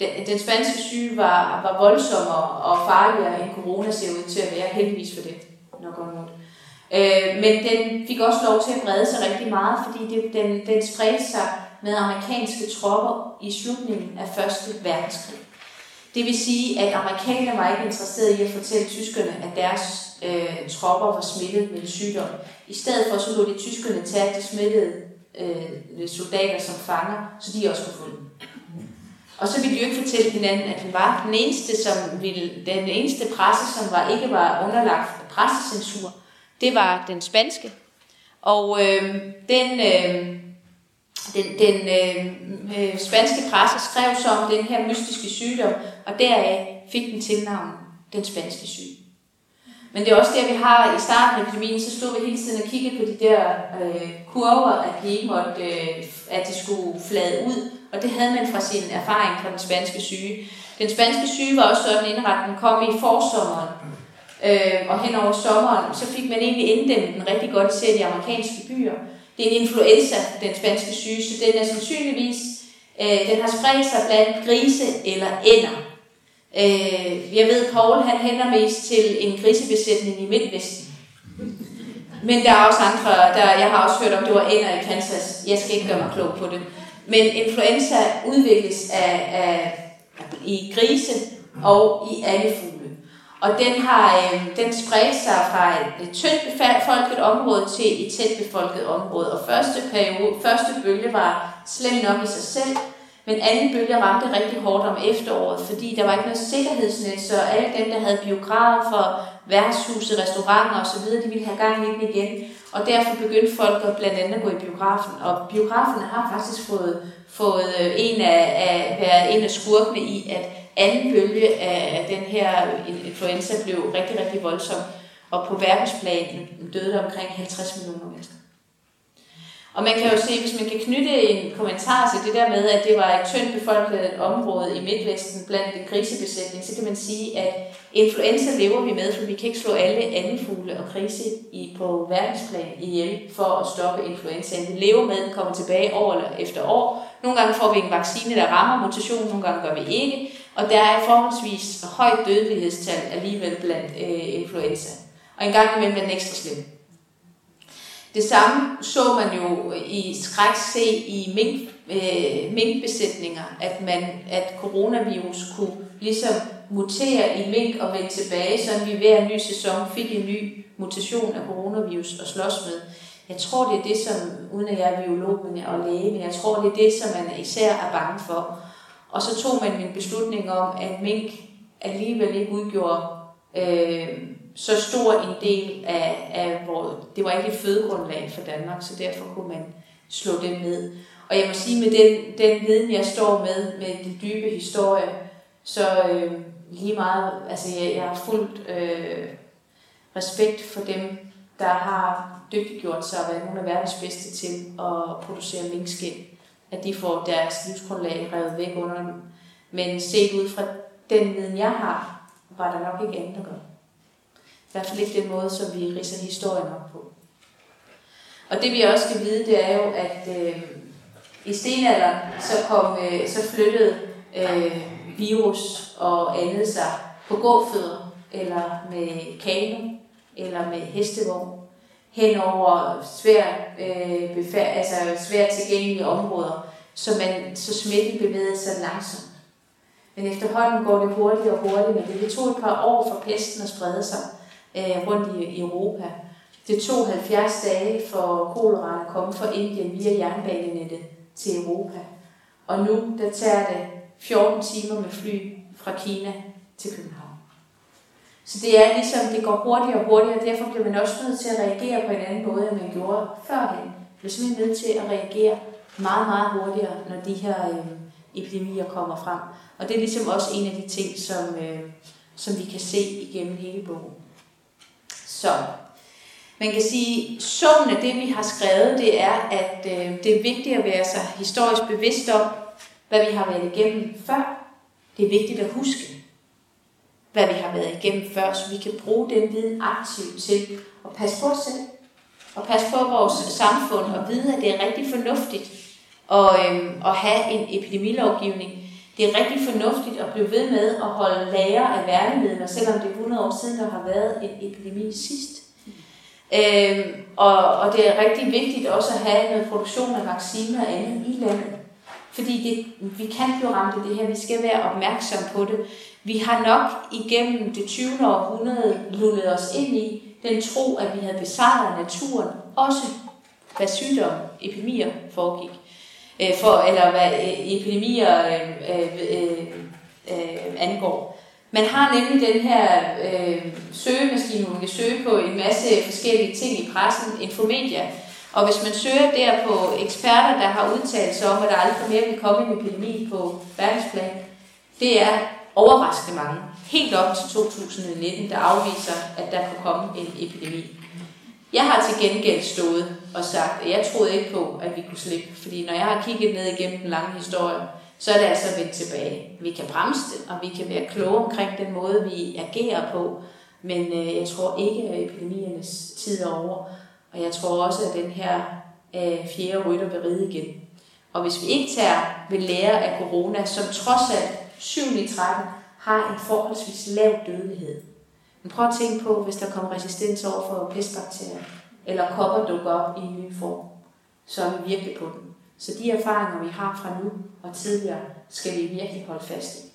Den, den spanske syge var, var voldsommere og farligere end corona ser ud til at være, heldigvis for det, nok om Øh, men den fik også lov til at brede sig rigtig meget, fordi det, den, den spredte sig med amerikanske tropper i slutningen af Første Verdenskrig. Det vil sige, at amerikanerne var ikke interesserede i at fortælle tyskerne, at deres øh, tropper var smittet med en sygdom. I stedet for så lå de tyskerne tage de smittede øh, soldater som fanger, så de også kunne få dem. Og så ville de jo ikke fortælle hinanden, at han var den eneste, som ville, den eneste presse, som var, ikke var underlagt pressecensur, det var den spanske. Og øh, den, øh, den, den øh, øh, spanske presse skrev så om den her mystiske sygdom, og deraf fik den tilnavn den spanske syge. Men det er også det, vi har i starten af epidemien, så stod vi hele tiden og kiggede på de der øh, kurver, at de ikke måtte, øh, at de skulle flade ud. Og det havde man fra sin erfaring fra den spanske syge. Den spanske syge var også sådan indrettet, den kom i forsommeren. Øh, og hen over sommeren, så fik man egentlig inddæmmet den rigtig godt, især de amerikanske byer. Det er en influenza, den spanske syge, så den er sandsynligvis, øh, den har spredt sig blandt grise eller ænder. Øh, jeg ved, Paul han hænder mest til en grisebesætning i Midtvesten. Men der er også andre, der, jeg har også hørt om, det var ænder i Kansas. Jeg skal ikke gøre mig klog på det. Men influenza udvikles af, af, i grise og i alle fugle. Og den har øh, den spredte sig fra et, et tyndt befolket område til et tæt befolket område. Og første, periode, første bølge var slem nok i sig selv, men anden bølge ramte rigtig hårdt om efteråret, fordi der var ikke noget sikkerhedsnet, så alle dem, der havde biografer værtshuse, restauranter osv., de ville have gang i den igen. Og derfor begyndte folk at blandt andet at gå i biografen. Og biograferne har faktisk fået, fået øh, en af, af, været en af skurkene i, at anden bølge af den her influenza blev rigtig, rigtig voldsom. Og på verdensplan døde der omkring 50 millioner mennesker. Og man kan jo se, hvis man kan knytte en kommentar til det der med, at det var et tyndt befolket område i Midtvesten blandt den grisebesætning, så kan man sige, at influenza lever vi med, for vi kan ikke slå alle andefugle og grise i, på verdensplan ihjel for at stoppe influenzaen. Vi lever med, den kommer tilbage år efter år. Nogle gange får vi en vaccine, der rammer mutationen, nogle gange gør vi ikke. Og der er forholdsvis højt dødelighedstal alligevel blandt øh, influenza. Og en gang imellem er den ekstra slem. Det samme så man jo i skræk se i mink, øh, minkbesætninger, at, man, at coronavirus kunne ligesom mutere i mink og vende tilbage, så vi hver ny sæson fik en ny mutation af coronavirus og slås med. Jeg tror, det er det, som, uden at jeg er biolog og læge, men jeg tror, det er det, som man især er bange for. Og så tog man en beslutning om, at mink alligevel ikke udgjorde øh, så stor en del af, af hvor det var ikke et fødegrundlag for Danmark, så derfor kunne man slå det ned. Og jeg må sige, med den, den viden, jeg står med, med den dybe historie, så øh, lige meget, altså jeg, jeg har fuldt øh, respekt for dem, der har dygtiggjort sig og været nogle af verdens bedste til at producere minkskind at de får deres livsgrundlag revet væk under dem. Men set ud fra den viden, jeg har, var der nok ikke andet at gøre. I hvert fald ikke den måde, som vi riser historien op på. Og det vi også skal vide, det er jo, at øh, i stenalderen, så, kom, øh, så flyttede øh, virus og andet sig på gåfødder, eller med kano, eller med hestevogn, hen over svært, øh, befær, altså svært tilgængelige områder, så, man, så smitten bevægede sig langsomt. Men efterhånden går det hurtigere og hurtigere, men det tog et par år for pesten at sprede sig øh, rundt i, i Europa. Det tog 70 dage for kolera at komme fra Indien via jernbanenettet til Europa. Og nu der tager det 14 timer med fly fra Kina til København. Så det er ligesom, det går hurtigere og hurtigere, og derfor bliver man også nødt til at reagere på en anden måde, end man gjorde førhen. Man bliver simpelthen nødt til at reagere meget, meget hurtigere, når de her øh, epidemier kommer frem. Og det er ligesom også en af de ting, som, øh, som vi kan se igennem hele bogen. Så man kan sige, summen af det, vi har skrevet, det er, at øh, det er vigtigt at være sig historisk bevidst om, hvad vi har været igennem før. Det er vigtigt at huske, hvad vi har været igennem før, så vi kan bruge den viden aktivt til at passe på os selv, og passe på vores samfund, og vide, at det er rigtig fornuftigt at, øh, at have en epidemilovgivning. Det er rigtig fornuftigt at blive ved med at holde lager af værnemidler, selvom det er 100 år siden, der har været en epidemi sidst. Øhm, og, og det er rigtig vigtigt også at have noget produktion af vacciner og andet i landet. Fordi det, vi kan blive ramt af det her, vi skal være opmærksom på det. Vi har nok igennem det 20. århundrede lullet os ind i den tro, at vi havde besejret naturen, også hvad sygdomme, epidemier foregik. Øh, for, eller hvad øh, epidemier øh, øh, øh, øh, angår. Man har nemlig den her øh, søgemaskine, hvor man kan søge på en masse forskellige ting i pressen, Infomedia. Og hvis man søger der på eksperter, der har udtalt sig om, at der aldrig mere vil komme en epidemi på verdensplan, det er overraskende mange, helt op til 2019, der afviser, at der kunne komme en epidemi. Jeg har til gengæld stået og sagt, at jeg troede ikke på, at vi kunne slippe, fordi når jeg har kigget ned igennem den lange historie, så er det altså vendt tilbage. Vi kan bremse det, og vi kan være kloge omkring den måde, vi agerer på, men øh, jeg tror ikke, at epidemiernes tid er over, og jeg tror også, at den her øh, fjerde rytter vil ride igen. Og hvis vi ikke tager ved lære af corona, som trods alt 7 i 13 har en forholdsvis lav dødelighed. Men prøv at tænke på, hvis der kommer resistens over for pestbakterier, eller kopper dukker op i en ny form, så er vi virkelig på den. Så de erfaringer, vi har fra nu og tidligere, skal vi virkelig holde fast i.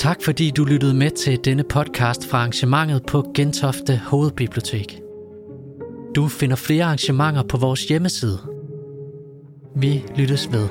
Tak fordi du lyttede med til denne podcast fra arrangementet på Gentofte Hovedbibliotek. Du finder flere arrangementer på vores hjemmeside. Vi lyttes ved.